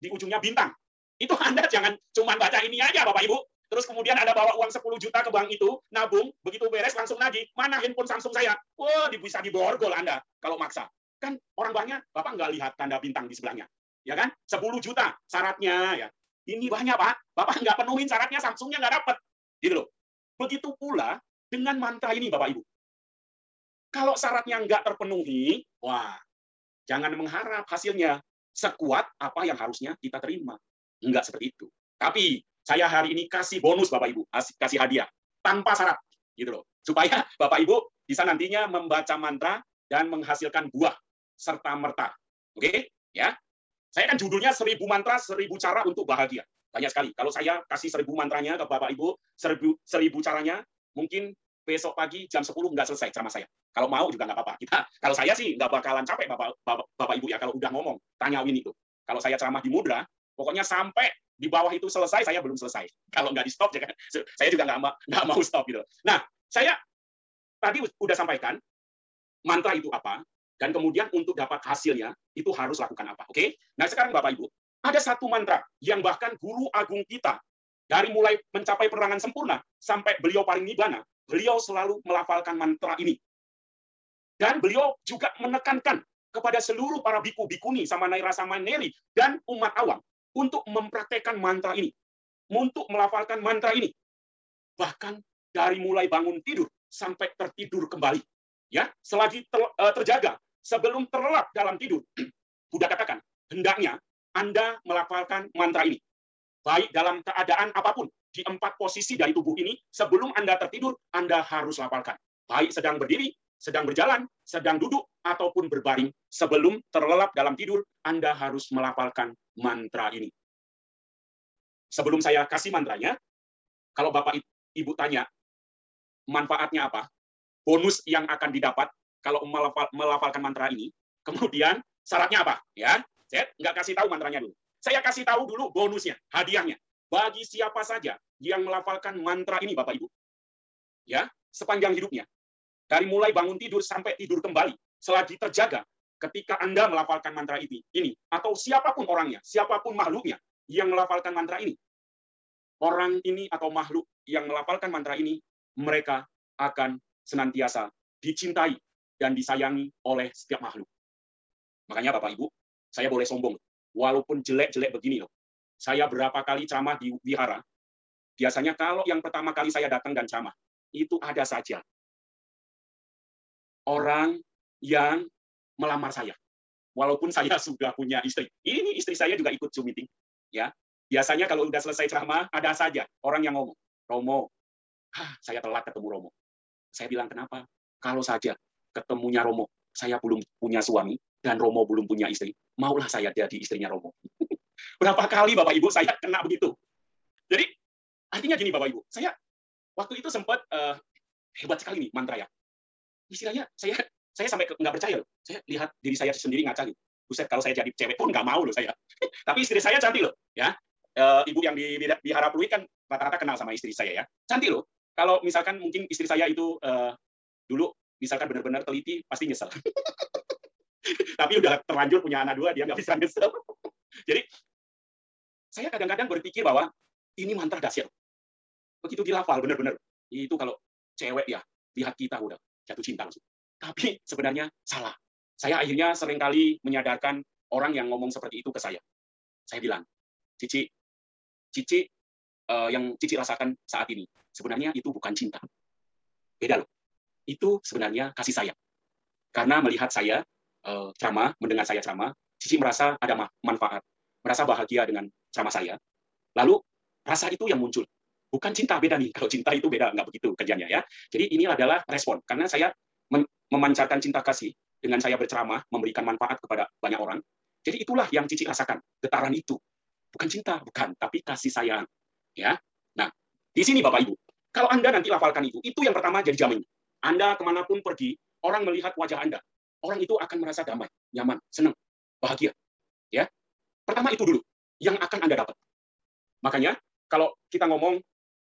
di ujungnya bintang. Itu Anda jangan cuma baca ini aja Bapak Ibu. Terus kemudian ada bawa uang 10 juta ke bank itu, nabung, begitu beres langsung lagi, mana handphone Samsung saya? Wah, bisa diborgol Anda kalau maksa. Kan orang banknya, Bapak nggak lihat tanda bintang di sebelahnya. Ya kan? 10 juta syaratnya. ya. Ini banyak Pak. Bapak nggak penuhin syaratnya, Samsungnya nggak dapat. Gitu loh. Begitu pula dengan mantra ini Bapak Ibu. Kalau syaratnya nggak terpenuhi, wah, jangan mengharap hasilnya sekuat apa yang harusnya kita terima. Enggak seperti itu. Tapi saya hari ini kasih bonus Bapak Ibu, kasih hadiah tanpa syarat gitu loh. Supaya Bapak Ibu bisa nantinya membaca mantra dan menghasilkan buah serta merta. Oke? Ya. Saya kan judulnya seribu mantra, seribu cara untuk bahagia. Banyak sekali. Kalau saya kasih seribu mantranya ke Bapak Ibu, seribu, seribu caranya, mungkin besok pagi jam 10 nggak selesai ceramah saya. Kalau mau juga nggak apa-apa. Kita, kalau saya sih nggak bakalan capek Bapak, Bapak, Bapak Ibu ya kalau udah ngomong, tanyain itu. Kalau saya ceramah di Mudra, pokoknya sampai di bawah itu selesai, saya belum selesai. Kalau nggak di stop, ya kan? saya juga nggak nggak mau stop gitu. Nah, saya tadi udah sampaikan mantra itu apa, dan kemudian untuk dapat hasilnya itu harus lakukan apa. Oke? Nah sekarang Bapak Ibu, ada satu mantra yang bahkan guru agung kita dari mulai mencapai perangan sempurna sampai beliau paling nibana, beliau selalu melafalkan mantra ini. Dan beliau juga menekankan kepada seluruh para biku bikuni sama naira sama neri dan umat awam untuk mempraktekkan mantra ini, untuk melafalkan mantra ini. Bahkan dari mulai bangun tidur sampai tertidur kembali. Ya, selagi eh, terjaga sebelum terlelap dalam tidur, Buddha katakan, hendaknya Anda melafalkan mantra ini. Baik dalam keadaan apa pun, di empat posisi dari tubuh ini, sebelum Anda tertidur, Anda harus lafalkan. Baik sedang berdiri, sedang berjalan, sedang duduk, ataupun berbaring, sebelum terlelap dalam tidur, Anda harus melafalkan mantra ini. Sebelum saya kasih mantranya, kalau Bapak Ibu tanya, manfaatnya apa? Bonus yang akan didapat kalau melafal, melafalkan mantra ini, kemudian syaratnya apa? Ya, saya nggak kasih tahu mantranya dulu. Saya kasih tahu dulu bonusnya, hadiahnya. Bagi siapa saja yang melafalkan mantra ini, Bapak Ibu, ya, sepanjang hidupnya, dari mulai bangun tidur sampai tidur kembali, selagi terjaga, ketika Anda melafalkan mantra ini, ini atau siapa pun orangnya, siapa pun makhluknya yang melafalkan mantra ini, orang ini atau makhluk yang melafalkan mantra ini, mereka akan senantiasa dicintai dan disayangi oleh setiap makhluk. Makanya Bapak Ibu, saya boleh sombong. Walaupun jelek-jelek begini loh. Saya berapa kali ceramah di wihara, biasanya kalau yang pertama kali saya datang dan ceramah, itu ada saja orang yang melamar saya. Walaupun saya sudah punya istri. Ini istri saya juga ikut Zoom meeting. Ya, Biasanya kalau udah selesai ceramah, ada saja orang yang ngomong, Romo, ah, saya telat ketemu Romo. Saya bilang, kenapa? Kalau saja ketemunya Romo, saya belum punya suami dan Romo belum punya istri, maulah saya jadi istrinya Romo. Berapa kali Bapak Ibu saya kena begitu. Jadi artinya gini Bapak Ibu, saya waktu itu sempat uh, hebat sekali nih mantra ya. Istilahnya saya saya sampai nggak percaya loh. Saya lihat diri saya sendiri ngaca gitu. Buset kalau saya jadi cewek pun nggak mau loh saya. Tapi istri saya cantik loh, ya. Uh, ibu yang di Bihara Pluit kan rata-rata kenal sama istri saya ya. Cantik loh. Kalau misalkan mungkin istri saya itu uh, dulu misalkan benar-benar teliti, pasti nyesel. Tapi udah terlanjur punya anak dua, dia nggak bisa nyesel. Jadi, saya kadang-kadang berpikir bahwa ini mantra dahsyat. Begitu dilafal, benar-benar. Itu kalau cewek ya, lihat kita udah jatuh cinta langsung. Tapi sebenarnya salah. Saya akhirnya sering kali menyadarkan orang yang ngomong seperti itu ke saya. Saya bilang, Cici, Cici uh, yang Cici rasakan saat ini, sebenarnya itu bukan cinta. Beda loh itu sebenarnya kasih sayang. Karena melihat saya uh, ceramah, mendengar saya ceramah, Cici merasa ada manfaat, merasa bahagia dengan ceramah saya. Lalu rasa itu yang muncul. Bukan cinta beda nih. Kalau cinta itu beda, nggak begitu kerjanya ya. Jadi ini adalah respon. Karena saya memancarkan cinta kasih dengan saya berceramah, memberikan manfaat kepada banyak orang. Jadi itulah yang Cici rasakan, getaran itu. Bukan cinta, bukan, tapi kasih sayang. Ya. Nah, di sini Bapak Ibu, kalau Anda nanti lafalkan itu, itu yang pertama jadi jamin. Anda ke mana pun pergi, orang melihat wajah Anda. Orang itu akan merasa damai, nyaman, senang, bahagia. Ya, Pertama itu dulu yang akan Anda dapat. Makanya, kalau kita ngomong,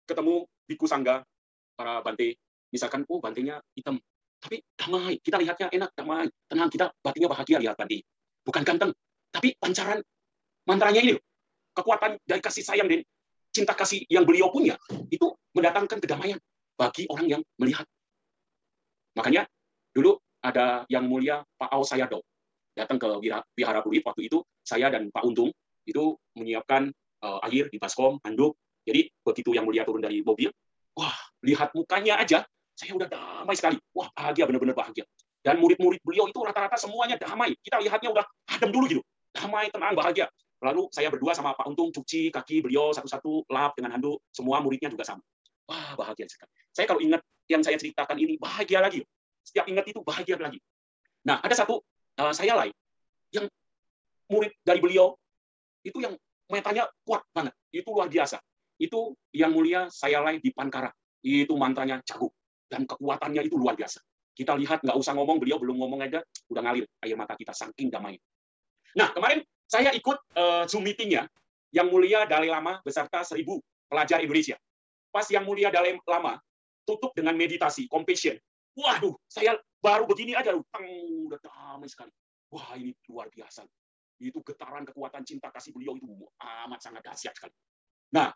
ketemu biku sangga, para bante, misalkan, oh bantenya hitam, tapi damai, kita lihatnya enak, damai, tenang, kita batinnya bahagia lihat bante. Bukan ganteng, tapi pancaran mantranya ini, kekuatan dari kasih sayang dan cinta kasih yang beliau punya, itu mendatangkan kedamaian bagi orang yang melihat. Makanya dulu ada yang mulia Pak Ao Sayado datang ke Wihara Pluit waktu itu saya dan Pak Untung itu menyiapkan uh, air di baskom, handuk. Jadi begitu yang mulia turun dari mobil, wah lihat mukanya aja Saya udah damai sekali. Wah, bahagia, benar-benar bahagia. Dan murid-murid beliau itu rata-rata semuanya damai. Kita lihatnya udah adem dulu gitu. Damai, tenang, bahagia. Lalu saya berdua sama Pak Untung cuci kaki beliau satu-satu lap dengan handuk. Semua muridnya juga sama. Wah, bahagia sekali. Saya kalau ingat yang saya ceritakan ini, bahagia lagi. Setiap ingat itu bahagia lagi. Nah, ada satu uh, saya lain yang murid dari beliau itu yang metanya kuat banget. Itu luar biasa. Itu yang mulia saya lain di Pankara. Itu mantranya jago. Dan kekuatannya itu luar biasa. Kita lihat, nggak usah ngomong, beliau belum ngomong aja, udah ngalir air mata kita, saking damai. Nah, kemarin saya ikut uh, Zoom meeting-nya, yang mulia Dalai Lama beserta seribu pelajar Indonesia. Pas yang mulia Dalai Lama tutup dengan meditasi, compassion. Waduh, saya baru begini aja, udah damai sekali. Wah, ini luar biasa. Itu getaran kekuatan cinta kasih beliau itu amat sangat dahsyat sekali. Nah,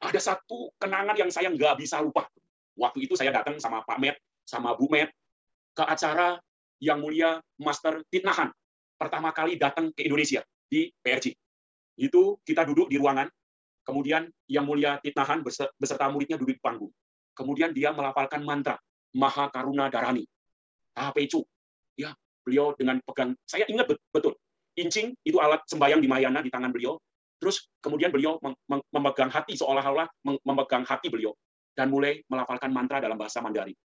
ada satu kenangan yang saya nggak bisa lupa. Waktu itu saya datang sama Pak Met, sama Bu Met, ke acara yang mulia Master Titnahan. Pertama kali datang ke Indonesia di PRJ. Itu kita duduk di ruangan, kemudian yang mulia Titnahan beserta muridnya duduk di panggung. Kemudian dia melafalkan mantra Maha Karuna Darani. Tapecu. Ya, beliau dengan pegang, saya ingat betul. Incing itu alat sembayang di Mayana di tangan beliau. Terus kemudian beliau memegang hati seolah-olah memegang hati beliau dan mulai melafalkan mantra dalam bahasa Mandarin.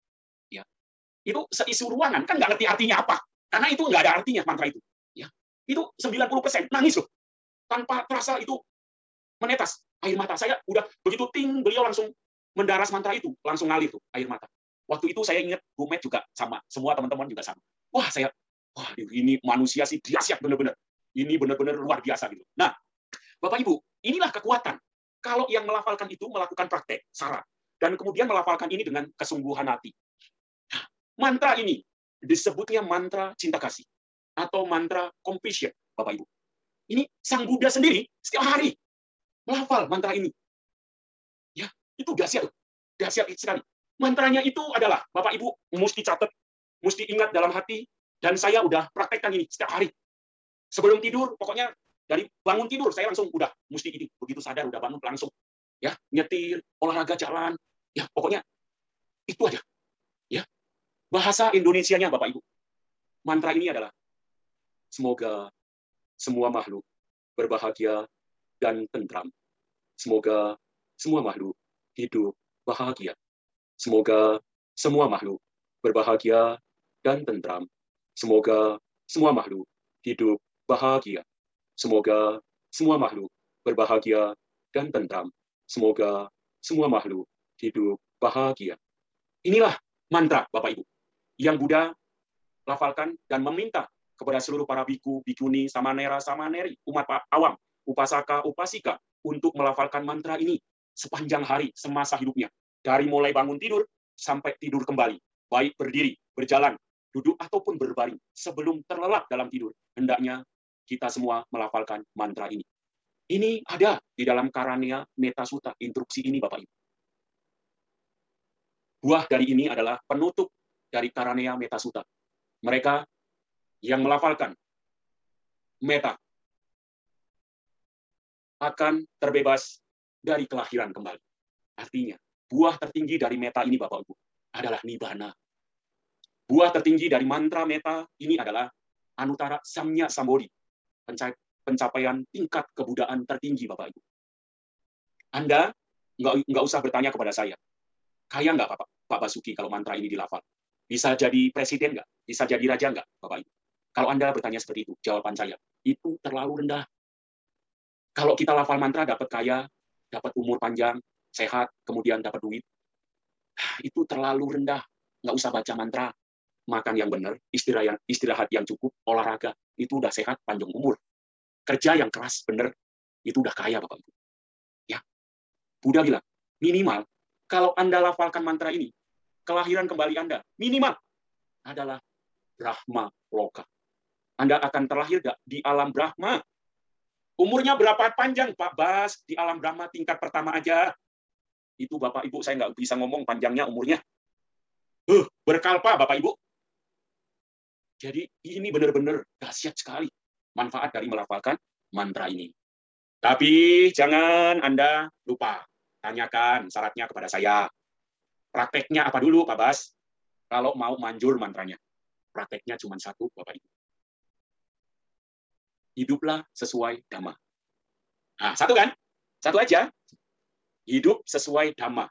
Itu seisi ruangan kan nggak ngerti artinya apa. Karena itu nggak ada artinya mantra itu. Ya. Itu 90% nangis loh. Tanpa terasa itu menetas air mata. Saya udah begitu ting beliau langsung mendaras mantra itu langsung ngalir tuh air mata. Waktu itu saya ingat Bu Met juga sama semua teman-teman juga sama. Wah saya wah ini manusia sih dahsyat bener-bener ini bener-bener luar biasa gitu nah Bapak Ibu inilah kekuatan kalau yang melafalkan itu melakukan praktek syarat dan kemudian melafalkan ini dengan kesungguhan hati Mantra ini disebutnya mantra cinta kasih atau mantra compassion, Bapak Ibu. Ini Sang Buddha sendiri setiap hari melafal mantra ini. Ya, itu dahsyat. Dahsyat sekali. Mantranya itu adalah Bapak Ibu mesti catat, mesti ingat dalam hati dan saya udah praktekkan ini setiap hari. Sebelum tidur, pokoknya dari bangun tidur saya langsung udah mesti ini begitu sadar udah bangun langsung ya nyetir olahraga jalan ya pokoknya itu aja ya Bahasa Indonesianya Bapak Ibu. Mantra ini adalah semoga semua makhluk berbahagia dan tentram. Semoga semua makhluk hidup bahagia. Semoga semua makhluk berbahagia dan tentram. Semoga semua makhluk hidup bahagia. Semoga semua makhluk berbahagia dan tentram. Semoga semua makhluk hidup bahagia. Inilah mantra Bapak Ibu yang Buddha lafalkan dan meminta kepada seluruh para biku, bikuni, samanera, samaneri, umat awam, upasaka, upasika, untuk melafalkan mantra ini sepanjang hari semasa hidupnya. Dari mulai bangun tidur sampai tidur kembali, baik berdiri, berjalan, duduk ataupun berbaring, sebelum terlelap dalam tidur. Hendaknya kita semua melafalkan mantra ini. Ini ada di dalam Karania Meta Sutta, instruksi ini Bapak Ibu. Buah dari ini adalah penutup dari Karanea Metasuta. Mereka yang melafalkan meta akan terbebas dari kelahiran kembali. Artinya, buah tertinggi dari meta ini Bapak Ibu adalah nibana. Buah tertinggi dari mantra meta ini adalah anutara samnya sambodi, pencapaian tingkat kebudayaan tertinggi Bapak Ibu. Anda nggak nggak usah bertanya kepada saya, kaya nggak Pak, Pak Basuki kalau mantra ini dilafal? Bisa jadi presiden nggak? Bisa jadi raja nggak, Bapak Ibu? Kalau Anda bertanya seperti itu, jawaban saya, itu terlalu rendah. Kalau kita lafal mantra dapat kaya, dapat umur panjang, sehat, kemudian dapat duit, itu terlalu rendah. Nggak usah baca mantra. Makan yang benar, istirahat yang, istirahat yang cukup, olahraga, itu udah sehat, panjang umur. Kerja yang keras, benar, itu udah kaya, Bapak Ibu. Ya. Buddha bilang, minimal kalau Anda lafalkan mantra ini, kelahiran kembali Anda minimal adalah Brahma Loka. Anda akan terlahir gak di alam Brahma? Umurnya berapa panjang Pak Bas di alam Brahma tingkat pertama aja? Itu Bapak Ibu saya nggak bisa ngomong panjangnya umurnya. Uh, berkalpa Bapak Ibu. Jadi ini benar-benar dahsyat sekali manfaat dari melafalkan mantra ini. Tapi jangan Anda lupa tanyakan syaratnya kepada saya. Prakteknya apa dulu, Pak Bas? Kalau mau manjur mantranya. Prakteknya cuma satu, Bapak Ibu. Hiduplah sesuai dhamma. Nah, satu kan? Satu aja. Hidup sesuai dhamma.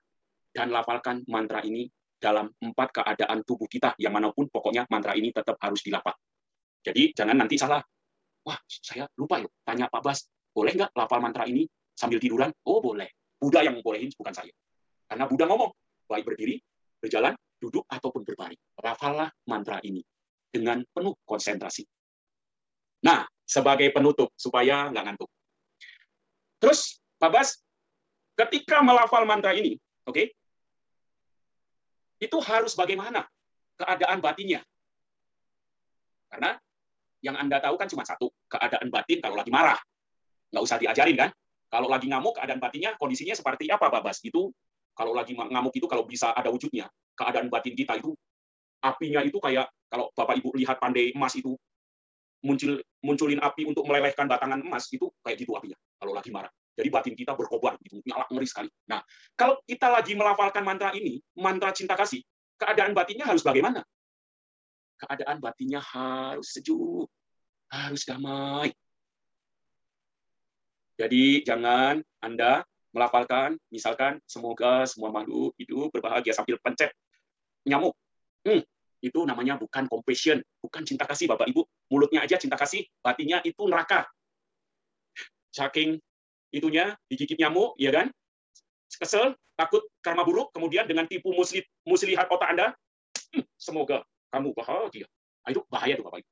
Dan lafalkan mantra ini dalam empat keadaan tubuh kita. Yang mana pun pokoknya mantra ini tetap harus dilafal. Jadi jangan nanti salah. Wah, saya lupa yuk. Tanya Pak Bas, boleh nggak lafal mantra ini sambil tiduran? Oh, boleh. Buddha yang bolehin, bukan saya. Karena Buddha ngomong, baik berdiri, berjalan, duduk, ataupun berbaring. Rafallah mantra ini dengan penuh konsentrasi. Nah, sebagai penutup, supaya nggak ngantuk. Terus, Pak Bas, ketika melafal mantra ini, oke, okay, itu harus bagaimana keadaan batinnya. Karena yang Anda tahu kan cuma satu, keadaan batin kalau lagi marah. Nggak usah diajarin kan? Kalau lagi ngamuk, keadaan batinnya, kondisinya seperti apa, Pak Bas? Itu kalau lagi ngamuk itu kalau bisa ada wujudnya, keadaan batin kita itu apinya itu kayak kalau Bapak Ibu lihat pandai emas itu muncul munculin api untuk melelehkan batangan emas itu kayak gitu apinya kalau lagi marah. Jadi batin kita berkobar gitu, nyala ngeri sekali. Nah, kalau kita lagi melafalkan mantra ini, mantra cinta kasih, keadaan batinnya harus bagaimana? Keadaan batinnya harus sejuk, harus damai. Jadi jangan Anda melafalkan, misalkan semoga semua makhluk hidup berbahagia sambil pencet nyamuk. Hmm, itu namanya bukan compassion, bukan cinta kasih Bapak Ibu. Mulutnya aja cinta kasih, batinnya itu neraka. Saking itunya digigit nyamuk, ya kan? Kesel, takut karma buruk, kemudian dengan tipu musli, muslihat otak Anda, hmm, semoga kamu bahagia. Nah, itu bahaya tuh Bapak Ibu.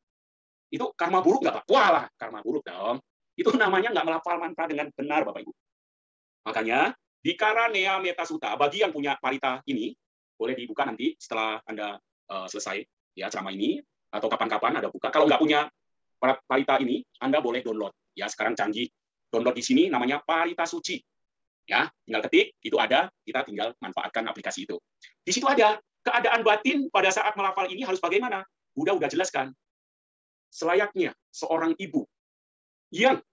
Itu karma buruk nggak Pak? Wah lah, karma buruk dong. Itu namanya nggak melafal mantra dengan benar Bapak Ibu. Makanya di Karanea Metasuta, bagi yang punya parita ini, boleh dibuka nanti setelah Anda uh, selesai ya ceramah ini, atau kapan-kapan Anda buka. Kalau nggak punya parita ini, Anda boleh download. Ya, sekarang canggih. Download di sini namanya Parita Suci. Ya, tinggal ketik, itu ada, kita tinggal manfaatkan aplikasi itu. Di situ ada keadaan batin pada saat melafal ini harus bagaimana? Udah udah jelaskan. Selayaknya seorang ibu yang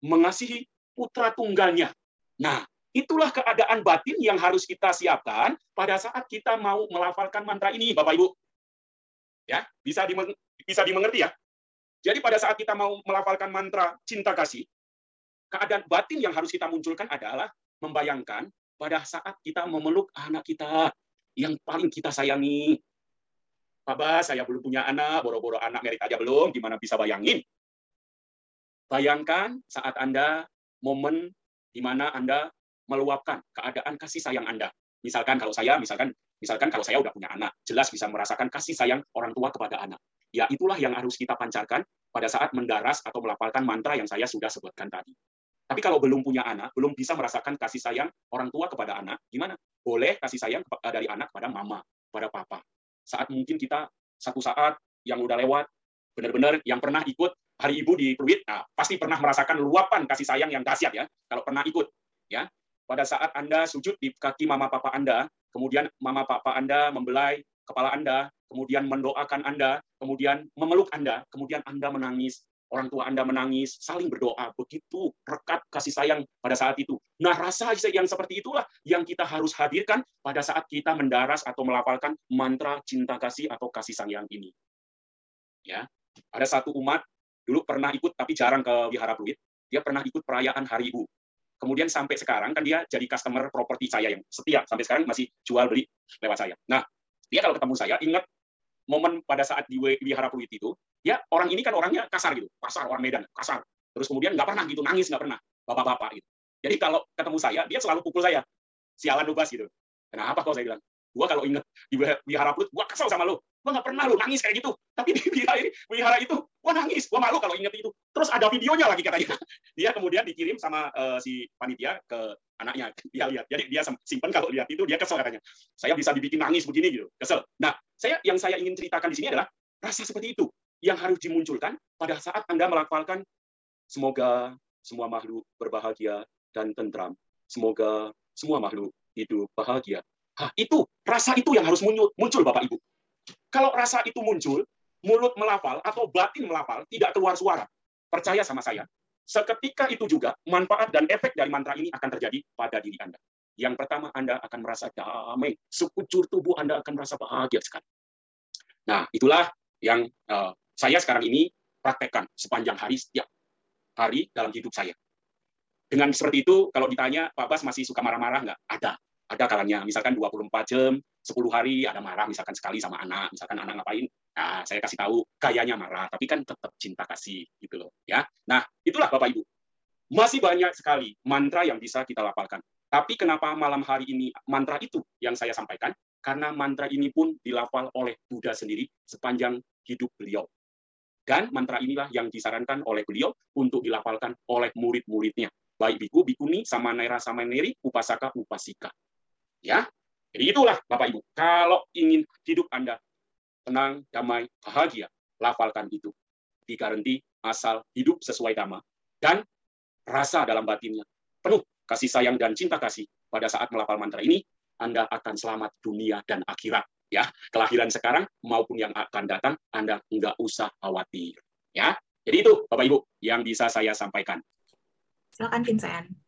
mengasihi putra tunggalnya. Nah, itulah keadaan batin yang harus kita siapkan pada saat kita mau melafalkan mantra ini, Bapak Ibu. Ya, bisa dimeng bisa dimengerti ya. Jadi pada saat kita mau melafalkan mantra cinta kasih, keadaan batin yang harus kita munculkan adalah membayangkan pada saat kita memeluk anak kita yang paling kita sayangi. Bapak, saya belum punya anak, boro-boro anak merit aja belum, gimana bisa bayangin? Bayangkan saat Anda momen di mana Anda meluapkan keadaan kasih sayang Anda. Misalkan kalau saya, misalkan misalkan kalau saya udah punya anak, jelas bisa merasakan kasih sayang orang tua kepada anak. Ya itulah yang harus kita pancarkan pada saat mendaras atau melafalkan mantra yang saya sudah sebutkan tadi. Tapi kalau belum punya anak, belum bisa merasakan kasih sayang orang tua kepada anak, gimana? Boleh kasih sayang dari anak kepada mama, kepada papa. Saat mungkin kita satu saat yang udah lewat, benar-benar yang pernah ikut Hari Ibu di Pluit, nah, pasti pernah merasakan luapan kasih sayang yang dahsyat ya, kalau pernah ikut. ya. Pada saat Anda sujud di kaki mama papa Anda, kemudian mama papa Anda membelai kepala Anda, kemudian mendoakan Anda, kemudian memeluk Anda, kemudian Anda menangis, orang tua Anda menangis, saling berdoa, begitu rekat kasih sayang pada saat itu. Nah, rasa yang seperti itulah yang kita harus hadirkan pada saat kita mendaras atau melafalkan mantra cinta kasih atau kasih sayang ini. Ya, ada satu umat dulu pernah ikut tapi jarang ke Wihara Pluit. Dia pernah ikut perayaan Hari Ibu. Kemudian sampai sekarang kan dia jadi customer properti saya yang setia sampai sekarang masih jual beli lewat saya. Nah, dia kalau ketemu saya ingat momen pada saat di Wihara Pluit itu, ya orang ini kan orangnya kasar gitu, kasar orang Medan, kasar. Terus kemudian nggak pernah gitu nangis nggak pernah, bapak-bapak gitu. Jadi kalau ketemu saya, dia selalu pukul saya, sialan lu gitu. Kenapa kok saya bilang? Gua kalau inget di Wihara Pluit, gua kesel sama lu. Gua nggak pernah lu nangis kayak gitu. Tapi di wihara, ini, wihara itu, gua nangis. Gua malu kalau inget itu. Terus ada videonya lagi katanya. Dia kemudian dikirim sama uh, si panitia ke anaknya. Dia lihat. Jadi dia simpen kalau lihat itu dia kesel katanya. Saya bisa dibikin nangis begini gitu. Kesel. Nah, saya yang saya ingin ceritakan di sini adalah rasa seperti itu yang harus dimunculkan pada saat Anda melafalkan semoga semua makhluk berbahagia dan tentram. Semoga semua makhluk hidup bahagia Hah, itu rasa itu yang harus muncul, muncul Bapak Ibu. Kalau rasa itu muncul, mulut melafal atau batin melafal tidak keluar suara. Percaya sama saya. Seketika itu juga manfaat dan efek dari mantra ini akan terjadi pada diri Anda. Yang pertama, Anda akan merasa damai. Sekujur tubuh Anda akan merasa bahagia sekali. Nah, itulah yang uh, saya sekarang ini praktekkan sepanjang hari setiap hari dalam hidup saya. Dengan seperti itu, kalau ditanya, Pak Bas masih suka marah-marah nggak? Ada. Ada kalanya. Misalkan 24 jam, 10 hari ada marah, misalkan sekali sama anak. Misalkan anak ngapain, nah, saya kasih tahu, gayanya marah, tapi kan tetap cinta kasih. gitu loh. ya. Nah, itulah Bapak Ibu. Masih banyak sekali mantra yang bisa kita lafalkan. Tapi kenapa malam hari ini mantra itu yang saya sampaikan? Karena mantra ini pun dilafal oleh Buddha sendiri sepanjang hidup beliau. Dan mantra inilah yang disarankan oleh beliau untuk dilafalkan oleh murid-muridnya. Baik biku, bikuni, sama naira, sama neri, upasaka, upasika. Ya, jadi itulah Bapak Ibu. Kalau ingin hidup Anda tenang, damai, bahagia, lafalkan itu. Digaranti asal hidup sesuai dhamma dan rasa dalam batinnya penuh kasih sayang dan cinta kasih pada saat melafal mantra ini, Anda akan selamat dunia dan akhirat. Ya, kelahiran sekarang maupun yang akan datang, Anda nggak usah khawatir. Ya, jadi itu Bapak Ibu yang bisa saya sampaikan. Silakan Vincent.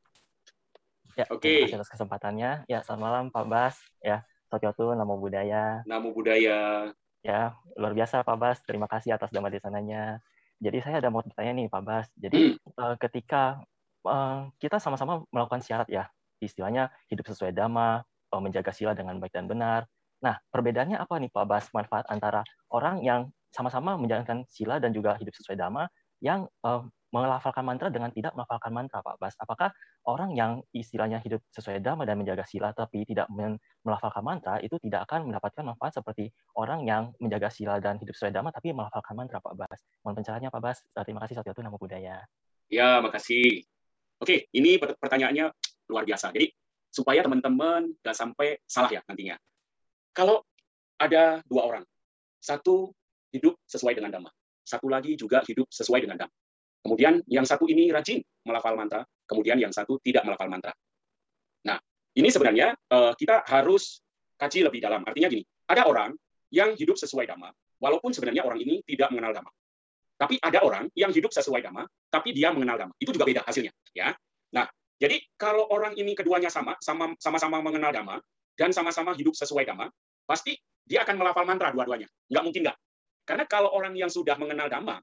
Ya, oke. Okay. Atas kesempatannya. Ya, selamat malam Pak Bas. Ya, Sotyotu, Namo Budaya. Namo Budaya. Ya, luar biasa Pak Bas. Terima kasih atas dhamma desananya. Jadi saya ada mau bertanya nih Pak Bas. Jadi hmm. ketika Eh, kita sama-sama melakukan syarat ya, istilahnya hidup sesuai dhamma, eh, menjaga sila dengan baik dan benar. Nah, perbedaannya apa nih Pak Bas manfaat antara orang yang sama-sama menjalankan sila dan juga hidup sesuai dhamma yang uh, melafalkan mantra dengan tidak melafalkan mantra Pak Bas? Apakah orang yang istilahnya hidup sesuai dhamma dan menjaga sila tapi tidak melafalkan mantra itu tidak akan mendapatkan manfaat seperti orang yang menjaga sila dan hidup sesuai dhamma tapi melafalkan mantra Pak Bas? Mohon pencerahannya Pak Bas. Terima kasih satu nama budaya. Ya, makasih. Oke, ini pertanyaannya luar biasa. Jadi supaya teman-teman nggak sampai salah ya nantinya. Kalau ada dua orang, satu hidup sesuai dengan dhamma, satu lagi juga hidup sesuai dengan dhamma. Kemudian yang satu ini rajin melafal mantra, kemudian yang satu tidak melafal mantra. Nah, ini sebenarnya eh, kita harus kaji lebih dalam. Artinya gini, ada orang yang hidup sesuai dhamma, walaupun sebenarnya orang ini tidak mengenal dhamma. Tapi ada orang yang hidup sesuai dhamma, tapi dia mengenal dhamma. Itu juga beda hasilnya, ya. Nah, jadi kalau orang ini keduanya sama, sama-sama mengenal dhamma dan sama-sama hidup sesuai dhamma, pasti dia akan melafal mantra dua-duanya. Nggak mungkin nggak. Karena kalau orang yang sudah mengenal dhamma,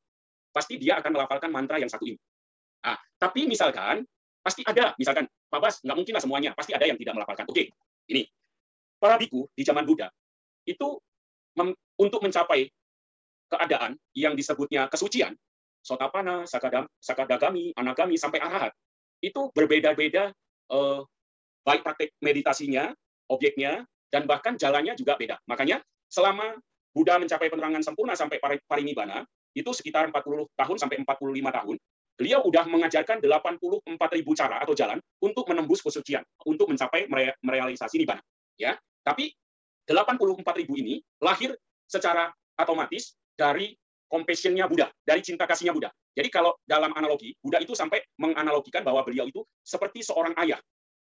pasti dia akan melafalkan mantra yang satu ini. Nah, tapi misalkan pasti ada, misalkan Pak Bas, nggak mungkin lah semuanya, pasti ada yang tidak melafalkan. Oke, ini para biku di zaman Buddha itu untuk mencapai keadaan yang disebutnya kesucian, sotapana, sakadam, sakadagami, anagami, sampai arahat, itu berbeda-beda eh, baik praktek meditasinya, objeknya, dan bahkan jalannya juga beda. Makanya selama Buddha mencapai penerangan sempurna sampai parinibbana, itu sekitar 40 tahun sampai 45 tahun, beliau sudah mengajarkan 84 ribu cara atau jalan untuk menembus kesucian, untuk mencapai merealisasi nibbana. Ya, tapi 84 ribu ini lahir secara otomatis dari compassionnya Buddha, dari cinta kasihnya Buddha. Jadi kalau dalam analogi, Buddha itu sampai menganalogikan bahwa beliau itu seperti seorang ayah,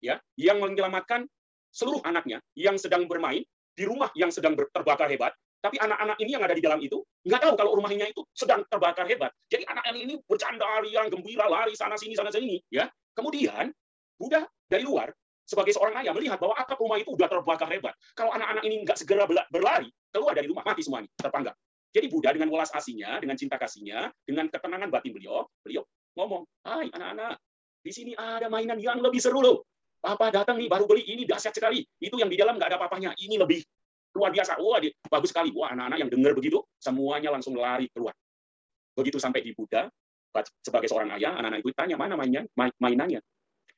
ya, yang menyelamatkan seluruh anaknya yang sedang bermain di rumah yang sedang terbakar hebat, tapi anak-anak ini yang ada di dalam itu nggak tahu kalau rumahnya itu sedang terbakar hebat. Jadi anak-anak ini bercanda, riang, gembira, lari sana sini sana sini, ya. Kemudian Buddha dari luar sebagai seorang ayah melihat bahwa atap rumah itu sudah terbakar hebat. Kalau anak-anak ini nggak segera berlari keluar dari rumah mati semuanya terpanggang. Jadi Buddha dengan welas asihnya, dengan cinta kasihnya, dengan ketenangan batin beliau, beliau ngomong, Hai anak-anak, di sini ada mainan yang lebih seru loh. Papa datang nih baru beli ini dahsyat sekali. Itu yang di dalam nggak ada apa-apanya. Ini lebih luar biasa. Wah, bagus sekali. Wah, anak-anak yang dengar begitu, semuanya langsung lari keluar. Begitu sampai di Buddha, sebagai seorang ayah, anak-anak itu tanya, mana mainnya, mainannya?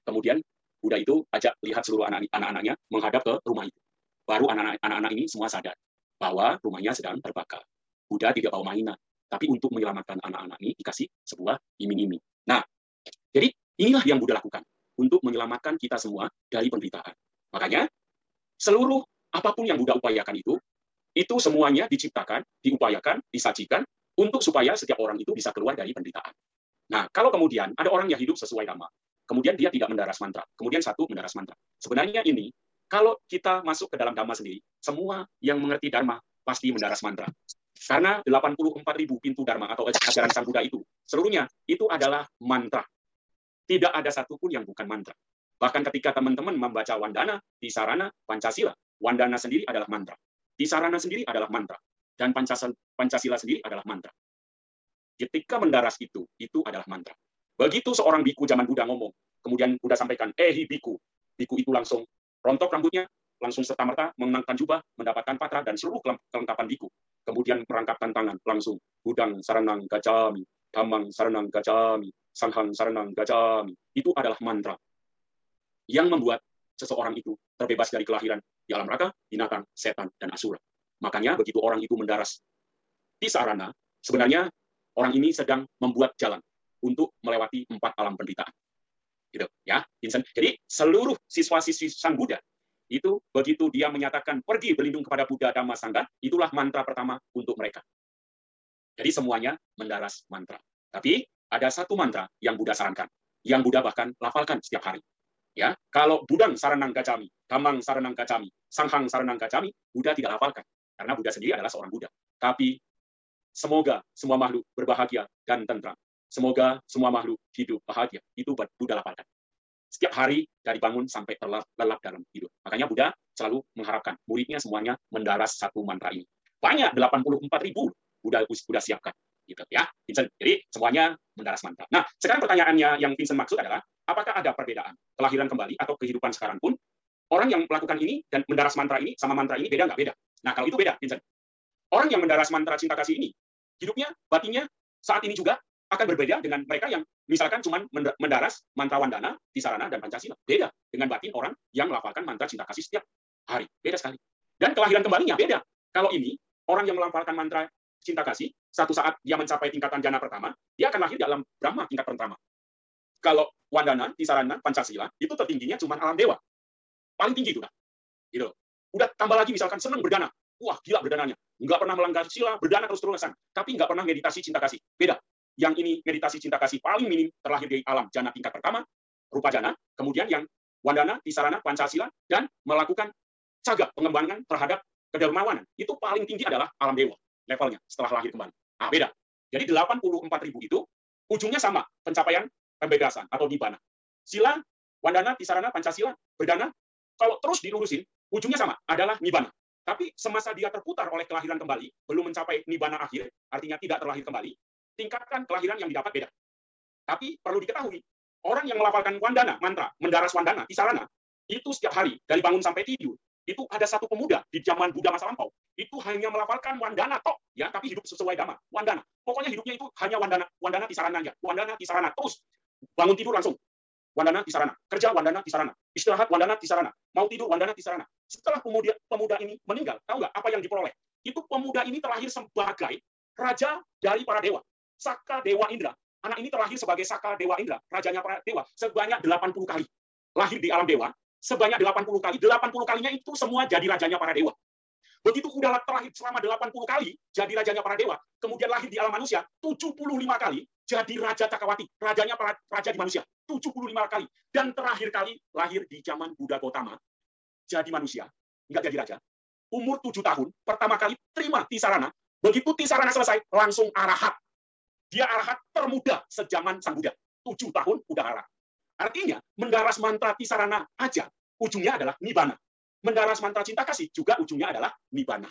Kemudian Buddha itu ajak lihat seluruh anak-anaknya menghadap ke rumah itu. Baru anak-anak ini semua sadar bahwa rumahnya sedang terbakar. Buddha tidak bawa mainan, tapi untuk menyelamatkan anak-anak ini dikasih sebuah iming-iming. Nah, jadi inilah yang Buddha lakukan untuk menyelamatkan kita semua dari penderitaan. Makanya seluruh apa pun yang Buddha upayakan itu, itu semuanya diciptakan, diupayakan, disajikan untuk supaya setiap orang itu bisa keluar dari penderitaan. Nah, kalau kemudian ada orang yang hidup sesuai dhamma, kemudian dia tidak mendaras mantra, kemudian satu mendaras mantra. Sebenarnya ini, kalau kita masuk ke dalam dhamma sendiri, semua yang mengerti dharma pasti mendaras mantra. Karena 84 ribu pintu Dharma atau ajaran Sang Buddha itu, seluruhnya itu adalah mantra. Tidak ada satupun yang bukan mantra. Bahkan ketika teman-teman membaca Wandana, Tisarana, Pancasila, Wandana sendiri adalah mantra. Tisarana sendiri adalah mantra. Dan Pancasila sendiri adalah mantra. Ketika mendaras itu, itu adalah mantra. Begitu seorang biku zaman Buddha ngomong, kemudian Buddha sampaikan, eh biku. Biku itu langsung rontok rambutnya, langsung serta-merta mengenakan jubah, mendapatkan patra dan seluruh kelengkapan biku. Kemudian merangkapkan tangan, langsung Budang Saranang Gacami, Damang Saranang Gacami, Sanghang Saranang Gacami. Itu adalah mantra yang membuat seseorang itu terbebas dari kelahiran di alam raka, binatang, setan, dan asura. Makanya begitu orang itu mendaras di sarana, sebenarnya orang ini sedang membuat jalan untuk melewati empat alam penderitaan. Gitu, ya, Vincent. Jadi seluruh siswa-siswi Sang Buddha itu begitu dia menyatakan pergi berlindung kepada Buddha Dhamma Sangha, itulah mantra pertama untuk mereka. Jadi semuanya mendaras mantra. Tapi ada satu mantra yang Buddha sarankan, yang Buddha bahkan lafalkan setiap hari. Ya, kalau Budang Saranang Gacami, Damang Saranang Gacami, Sanghang Saranang Gacami, Buddha tidak lafalkan karena Buddha sendiri adalah seorang Buddha. Tapi Semoga semua makhluk berbahagia dan tentram. Semoga semua makhluk hidup bahagia. Itu Buddha lapalkan. Setiap hari dari bangun sampai terlelap dalam hidup. Makanya Buddha selalu mengharapkan muridnya semuanya mendaras satu mantra ini. Banyak 84 ribu Buddha Buddha siapkan. Gitu ya, Vincent. Jadi semuanya mendaras mantra. Nah, sekarang pertanyaannya yang Vincent maksud adalah apakah ada perbedaan kelahiran kembali atau kehidupan sekarang pun orang yang melakukan ini dan mendaras mantra ini sama mantra ini beda nggak beda? Nah kalau itu beda, Vincent. Orang yang mendaras mantra cinta kasih ini hidupnya, batinnya saat ini juga akan berbeda dengan mereka yang misalkan cuma mendaras mantra Wandana, Tisarana, dan Pancasila. Beda dengan batin orang yang melafalkan mantra cinta kasih setiap hari. Beda sekali. Dan kelahiran kembalinya beda. Kalau ini, orang yang melafalkan mantra cinta kasih, satu saat dia mencapai tingkatan jana pertama, dia akan lahir dalam Brahma tingkat pertama. Kalau Wandana, Tisarana, Pancasila, itu tertingginya cuma alam dewa. Paling tinggi itu. Gitu. Udah tambah lagi misalkan senang berdana. Wah, gila berdananya. Nggak pernah melanggar sila, berdana terus-terusan. Tapi nggak pernah meditasi cinta kasih. Beda. Yang ini meditasi cinta kasih paling minim terlahir dari alam jana tingkat pertama, rupa jana. Kemudian yang wandana, tisarana, pancasila, dan melakukan caga pengembangan terhadap kedermawanan. Itu paling tinggi adalah alam dewa levelnya setelah lahir kembali. Nah, beda. Jadi 84 ribu itu ujungnya sama, pencapaian pembebasan atau nibbana. Sila, wandana, tisarana, pancasila, berdana, kalau terus dilurusin, ujungnya sama, adalah nibbana. Tapi semasa dia terputar oleh kelahiran kembali, belum mencapai nibana akhir, artinya tidak terlahir kembali, tingkatkan kelahiran yang didapat beda. Tapi perlu diketahui, orang yang melafalkan wandana, mantra, mendaras wandana, isarana, itu setiap hari, dari bangun sampai tidur, itu ada satu pemuda di zaman Buddha masa lampau, itu hanya melafalkan wandana tok, ya, tapi hidup sesuai dhamma, wandana. Pokoknya hidupnya itu hanya wandana, wandana tisarana aja, wandana tisarana terus. Bangun tidur langsung, Wandana Tisarana. Kerja Wandana Tisarana. Istirahat Wandana Tisarana. Mau tidur Wandana Tisarana. Setelah pemuda, pemuda ini meninggal, tahu nggak apa yang diperoleh? Itu pemuda ini terlahir sebagai raja dari para dewa. Saka Dewa Indra. Anak ini terlahir sebagai Saka Dewa Indra, rajanya para dewa, sebanyak 80 kali. Lahir di alam dewa, sebanyak 80 kali. 80 kalinya itu semua jadi rajanya para dewa. Begitu udah terlahir selama 80 kali jadi rajanya para dewa, kemudian lahir di alam manusia 75 kali jadi raja Cakawati, rajanya para raja di manusia 75 kali dan terakhir kali lahir di zaman Buddha Gotama jadi manusia, nggak jadi raja. Umur 7 tahun, pertama kali terima Tisarana, begitu Tisarana selesai langsung arahat. Dia arahat termuda sejaman Sang Buddha. 7 tahun udah arahat. Artinya, mendaras mantra Tisarana aja ujungnya adalah Nibbana mendaras mantra cinta kasih juga ujungnya adalah nibana.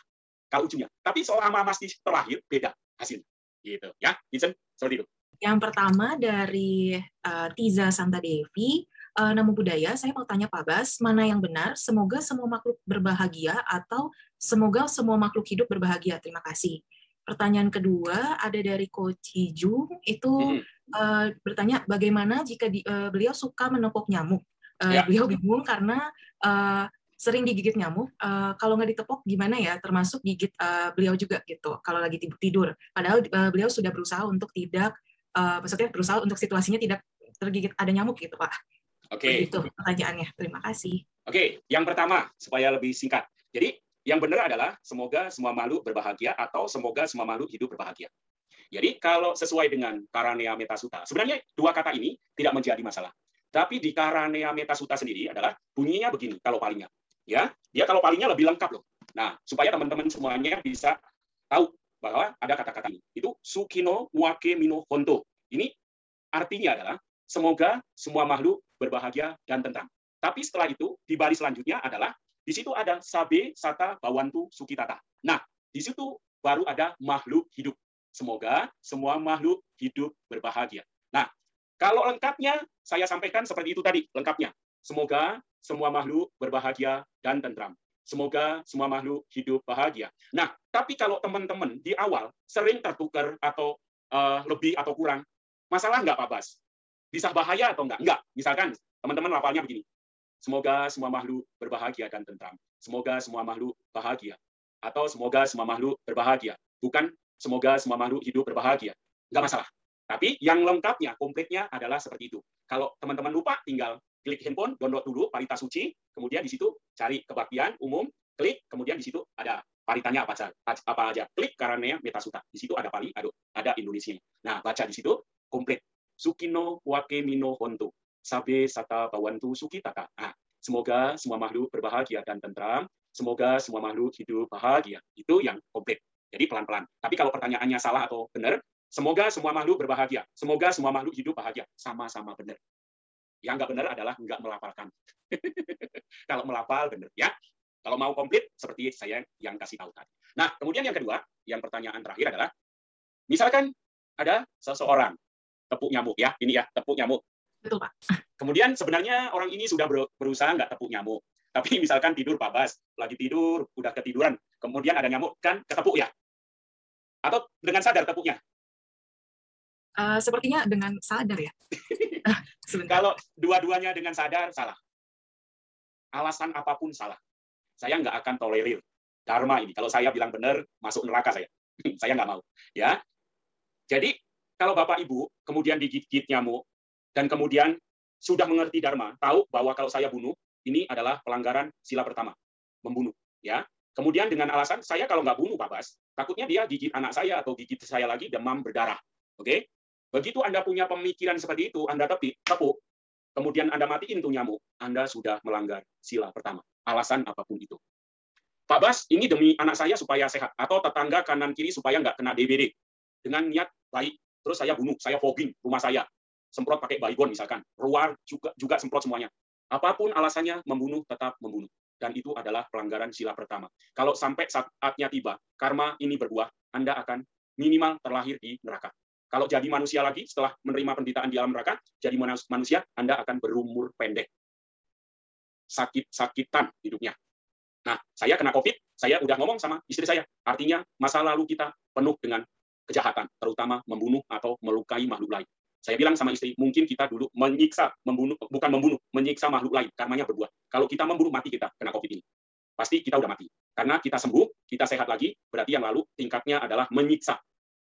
Kalau ujungnya. Tapi selama masih terlahir beda hasil. Gitu ya. Vincent, seperti itu. Yang pertama dari uh, Tiza Santa Devi, uh, Namo Budaya, saya mau tanya Pak Bas, mana yang benar? Semoga semua makhluk berbahagia atau semoga semua makhluk hidup berbahagia? Terima kasih. Pertanyaan kedua ada dari Coach Hijung, itu hmm. Uh, bertanya bagaimana jika di, uh, beliau suka menepuk nyamuk. Uh, ya. Beliau bingung karena uh, sering digigit nyamuk, uh, kalau nggak ditepok gimana ya? Termasuk gigit uh, beliau juga gitu. Kalau lagi tidur, padahal uh, beliau sudah berusaha untuk tidak, uh, maksudnya berusaha untuk situasinya tidak tergigit ada nyamuk gitu, Pak. Oke. Okay. Itu pertanyaannya. Terima kasih. Oke, okay. yang pertama supaya lebih singkat. Jadi yang benar adalah semoga semua makhluk berbahagia atau semoga semua makhluk hidup berbahagia. Jadi kalau sesuai dengan Karanea Metasuta, sebenarnya dua kata ini tidak menjadi masalah. Tapi di Karanea Metasuta sendiri adalah bunyinya begini kalau palingnya ya dia kalau palingnya lebih lengkap loh nah supaya teman-teman semuanya bisa tahu bahwa ada kata-kata ini itu sukino wake mino honto ini artinya adalah semoga semua makhluk berbahagia dan tentram Tapi setelah itu, di baris selanjutnya adalah di situ ada sabe, sata, bawantu, sukitata. Nah, di situ baru ada makhluk hidup. Semoga semua makhluk hidup berbahagia. Nah, kalau lengkapnya, saya sampaikan seperti itu tadi, lengkapnya. Semoga semua makhluk berbahagia dan tentram. Semoga semua makhluk hidup bahagia. Nah, tapi kalau teman-teman di awal sering tertukar atau uh, lebih atau kurang, masalah nggak Pak Bas? Bisa bahaya atau enggak? Enggak. Misalkan teman-teman lafalnya begini. Semoga semua makhluk berbahagia dan tentram. Semoga semua makhluk bahagia. Atau semoga semua makhluk berbahagia. Bukan semoga semua makhluk hidup berbahagia. Enggak masalah. Tapi yang lengkapnya, komplitnya adalah seperti itu. Kalau teman-teman lupa, tinggal klik handphone, download dulu parita suci, kemudian di situ cari kebaktian umum, klik, kemudian di situ ada paritanya apa saja, apa aja. Klik karena metasuta. Di situ ada pali, ada ada Indonesia. Nah, baca di situ komplit. Sukino wake mino honto. Sabe sata bawantu sukitaka. Nah, semoga semua makhluk berbahagia dan tentram. Semoga semua makhluk hidup bahagia. Itu yang komplit. Jadi pelan-pelan. Tapi kalau pertanyaannya salah atau benar, semoga semua makhluk berbahagia. Semoga semua makhluk hidup bahagia. Sama-sama benar. Yang nggak benar adalah nggak melafalkan. Kalau melafal benar ya. Kalau mau komplit seperti saya yang kasih tahu tadi. Nah, kemudian yang kedua, yang pertanyaan terakhir adalah misalkan ada seseorang tepuk nyamuk ya, ini ya, tepuk nyamuk. Betul, Pak. Kemudian sebenarnya orang ini sudah berusaha nggak tepuk nyamuk. Tapi misalkan tidur Pak Bas, lagi tidur, udah ketiduran, kemudian ada nyamuk, kan ketepuk ya? Atau dengan sadar tepuknya? Uh, sepertinya dengan sadar ya. Kalau dua-duanya dengan sadar, salah. Alasan apa pun salah. Saya nggak akan tolerir dharma ini. Kalau saya bilang benar, masuk neraka saya. saya nggak mau. Ya. Jadi kalau bapak ibu kemudian digigit nyamuk dan kemudian sudah mengerti dharma, tahu bahwa kalau saya bunuh ini adalah pelanggaran sila pertama, membunuh. Ya. Kemudian dengan alasan saya kalau nggak bunuh Pak Bas, takutnya dia gigit anak saya atau gigit saya lagi demam berdarah. Oke? Begitu Anda punya pemikiran seperti itu, Anda tepi, tepuk, kemudian Anda matiin tuh nyamuk, Anda sudah melanggar sila pertama. Alasan apa pun itu. Pak Bas, ini demi anak saya supaya sehat. Atau tetangga kanan kiri supaya nggak kena DBD. Dengan niat baik. Terus saya bunuh, saya fogging rumah saya. Semprot pakai baygon misalkan. Ruar juga, juga semprot semuanya. Apa pun alasannya, membunuh tetap membunuh. Dan itu adalah pelanggaran sila pertama. Kalau sampai saatnya tiba, karma ini berbuah, Anda akan minimal terlahir di neraka. Kalau jadi manusia lagi setelah menerima penderitaan di alam neraka, jadi manusia, Anda akan berumur pendek. Sakit-sakitan hidupnya. Nah, saya kena COVID, saya udah ngomong sama istri saya. Artinya masa lalu kita penuh dengan kejahatan, terutama membunuh atau melukai makhluk lain. Saya bilang sama istri, mungkin kita dulu menyiksa, membunuh, bukan membunuh, menyiksa makhluk lain, karmanya berbuah. Kalau kita membunuh, mati kita kena COVID ini. Pasti kita udah mati. Karena kita sembuh, kita sehat lagi, berarti yang lalu tingkatnya adalah menyiksa,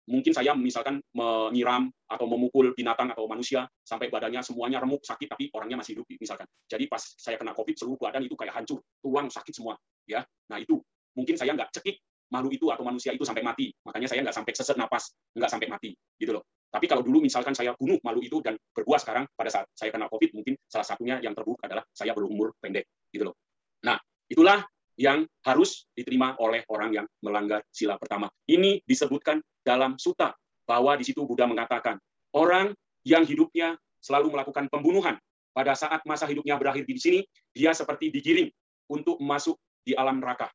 mungkin saya misalkan menyiram atau memukul binatang atau manusia sampai badannya semuanya remuk sakit tapi orangnya masih hidup misalkan jadi pas saya kena covid seluruh badan itu kayak hancur tuang sakit semua ya nah itu mungkin saya nggak cekik malu itu atau manusia itu sampai mati makanya saya nggak sampai sesak napas nggak sampai mati gitu loh tapi kalau dulu misalkan saya bunuh malu itu dan berbuah sekarang pada saat saya kena covid mungkin salah satunya yang terburuk adalah saya berumur pendek gitu loh nah itulah yang harus diterima oleh orang yang melanggar sila pertama. Ini disebutkan dalam suta bahwa di situ Buddha mengatakan orang yang hidupnya selalu melakukan pembunuhan pada saat masa hidupnya berakhir di sini dia seperti digiring untuk masuk di alam neraka.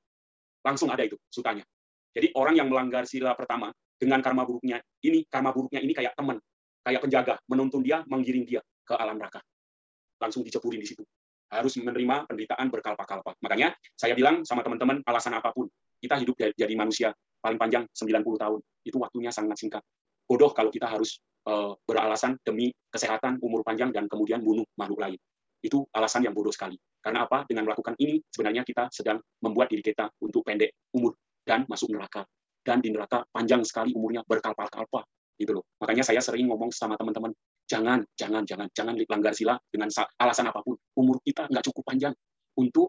Langsung ada itu sutanya. Jadi orang yang melanggar sila pertama dengan karma buruknya ini karma buruknya ini kayak teman, kayak penjaga menuntun dia, menggiring dia ke alam neraka. Langsung dicepurin di situ harus menerima penderitaan berkalpa-kalpa. Makanya saya bilang sama teman-teman, alasan apa pun, kita hidup jadi manusia paling panjang 90 tahun. Itu waktunya sangat singkat. Bodoh kalau kita harus uh, beralasan demi kesehatan, umur panjang, dan kemudian bunuh makhluk lain. Itu alasan yang bodoh sekali. Karena apa? Dengan melakukan ini, sebenarnya kita sedang membuat diri kita untuk pendek umur dan masuk neraka. Dan di neraka panjang sekali umurnya berkalpa-kalpa. Gitu loh. Makanya saya sering ngomong sama teman-teman, Jangan, jangan, jangan, jangan langgar sila dengan alasan apa pun. Umur kita nggak cukup panjang untuk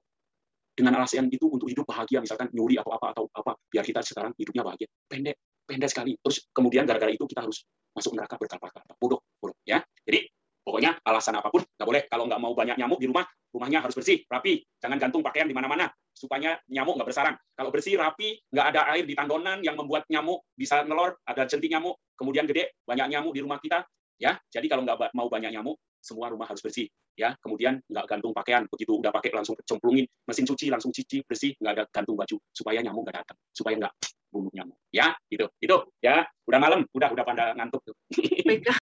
dengan alasan itu untuk hidup bahagia, misalkan nyuri atau apa atau apa, biar kita sekarang hidupnya bahagia. Pendek, pendek sekali. Terus kemudian gara-gara itu kita harus masuk neraka berkata-kata. Bodoh, bodoh. Ya, jadi pokoknya alasan apa pun nggak boleh. Kalau nggak mau banyak nyamuk di rumah, rumahnya harus bersih, rapi. Jangan gantung pakaian di mana-mana supaya nyamuk nggak bersarang. Kalau bersih, rapi, nggak ada air di tanggonan yang membuat nyamuk bisa nelor, ada jentik nyamuk, kemudian gede, banyak nyamuk di rumah kita, Ya, jadi kalau nggak mau banyak nyamuk, semua rumah harus bersih. ya kemudian nggak gantung pakaian begitu udah pakai langsung cemplungin mesin cuci langsung cuci bersih nggak ada gantung baju supaya nyamuk nggak datang supaya nggak bunuh nyamuk ya gitu itu ya udah malam udah udah pada ngantuk tuh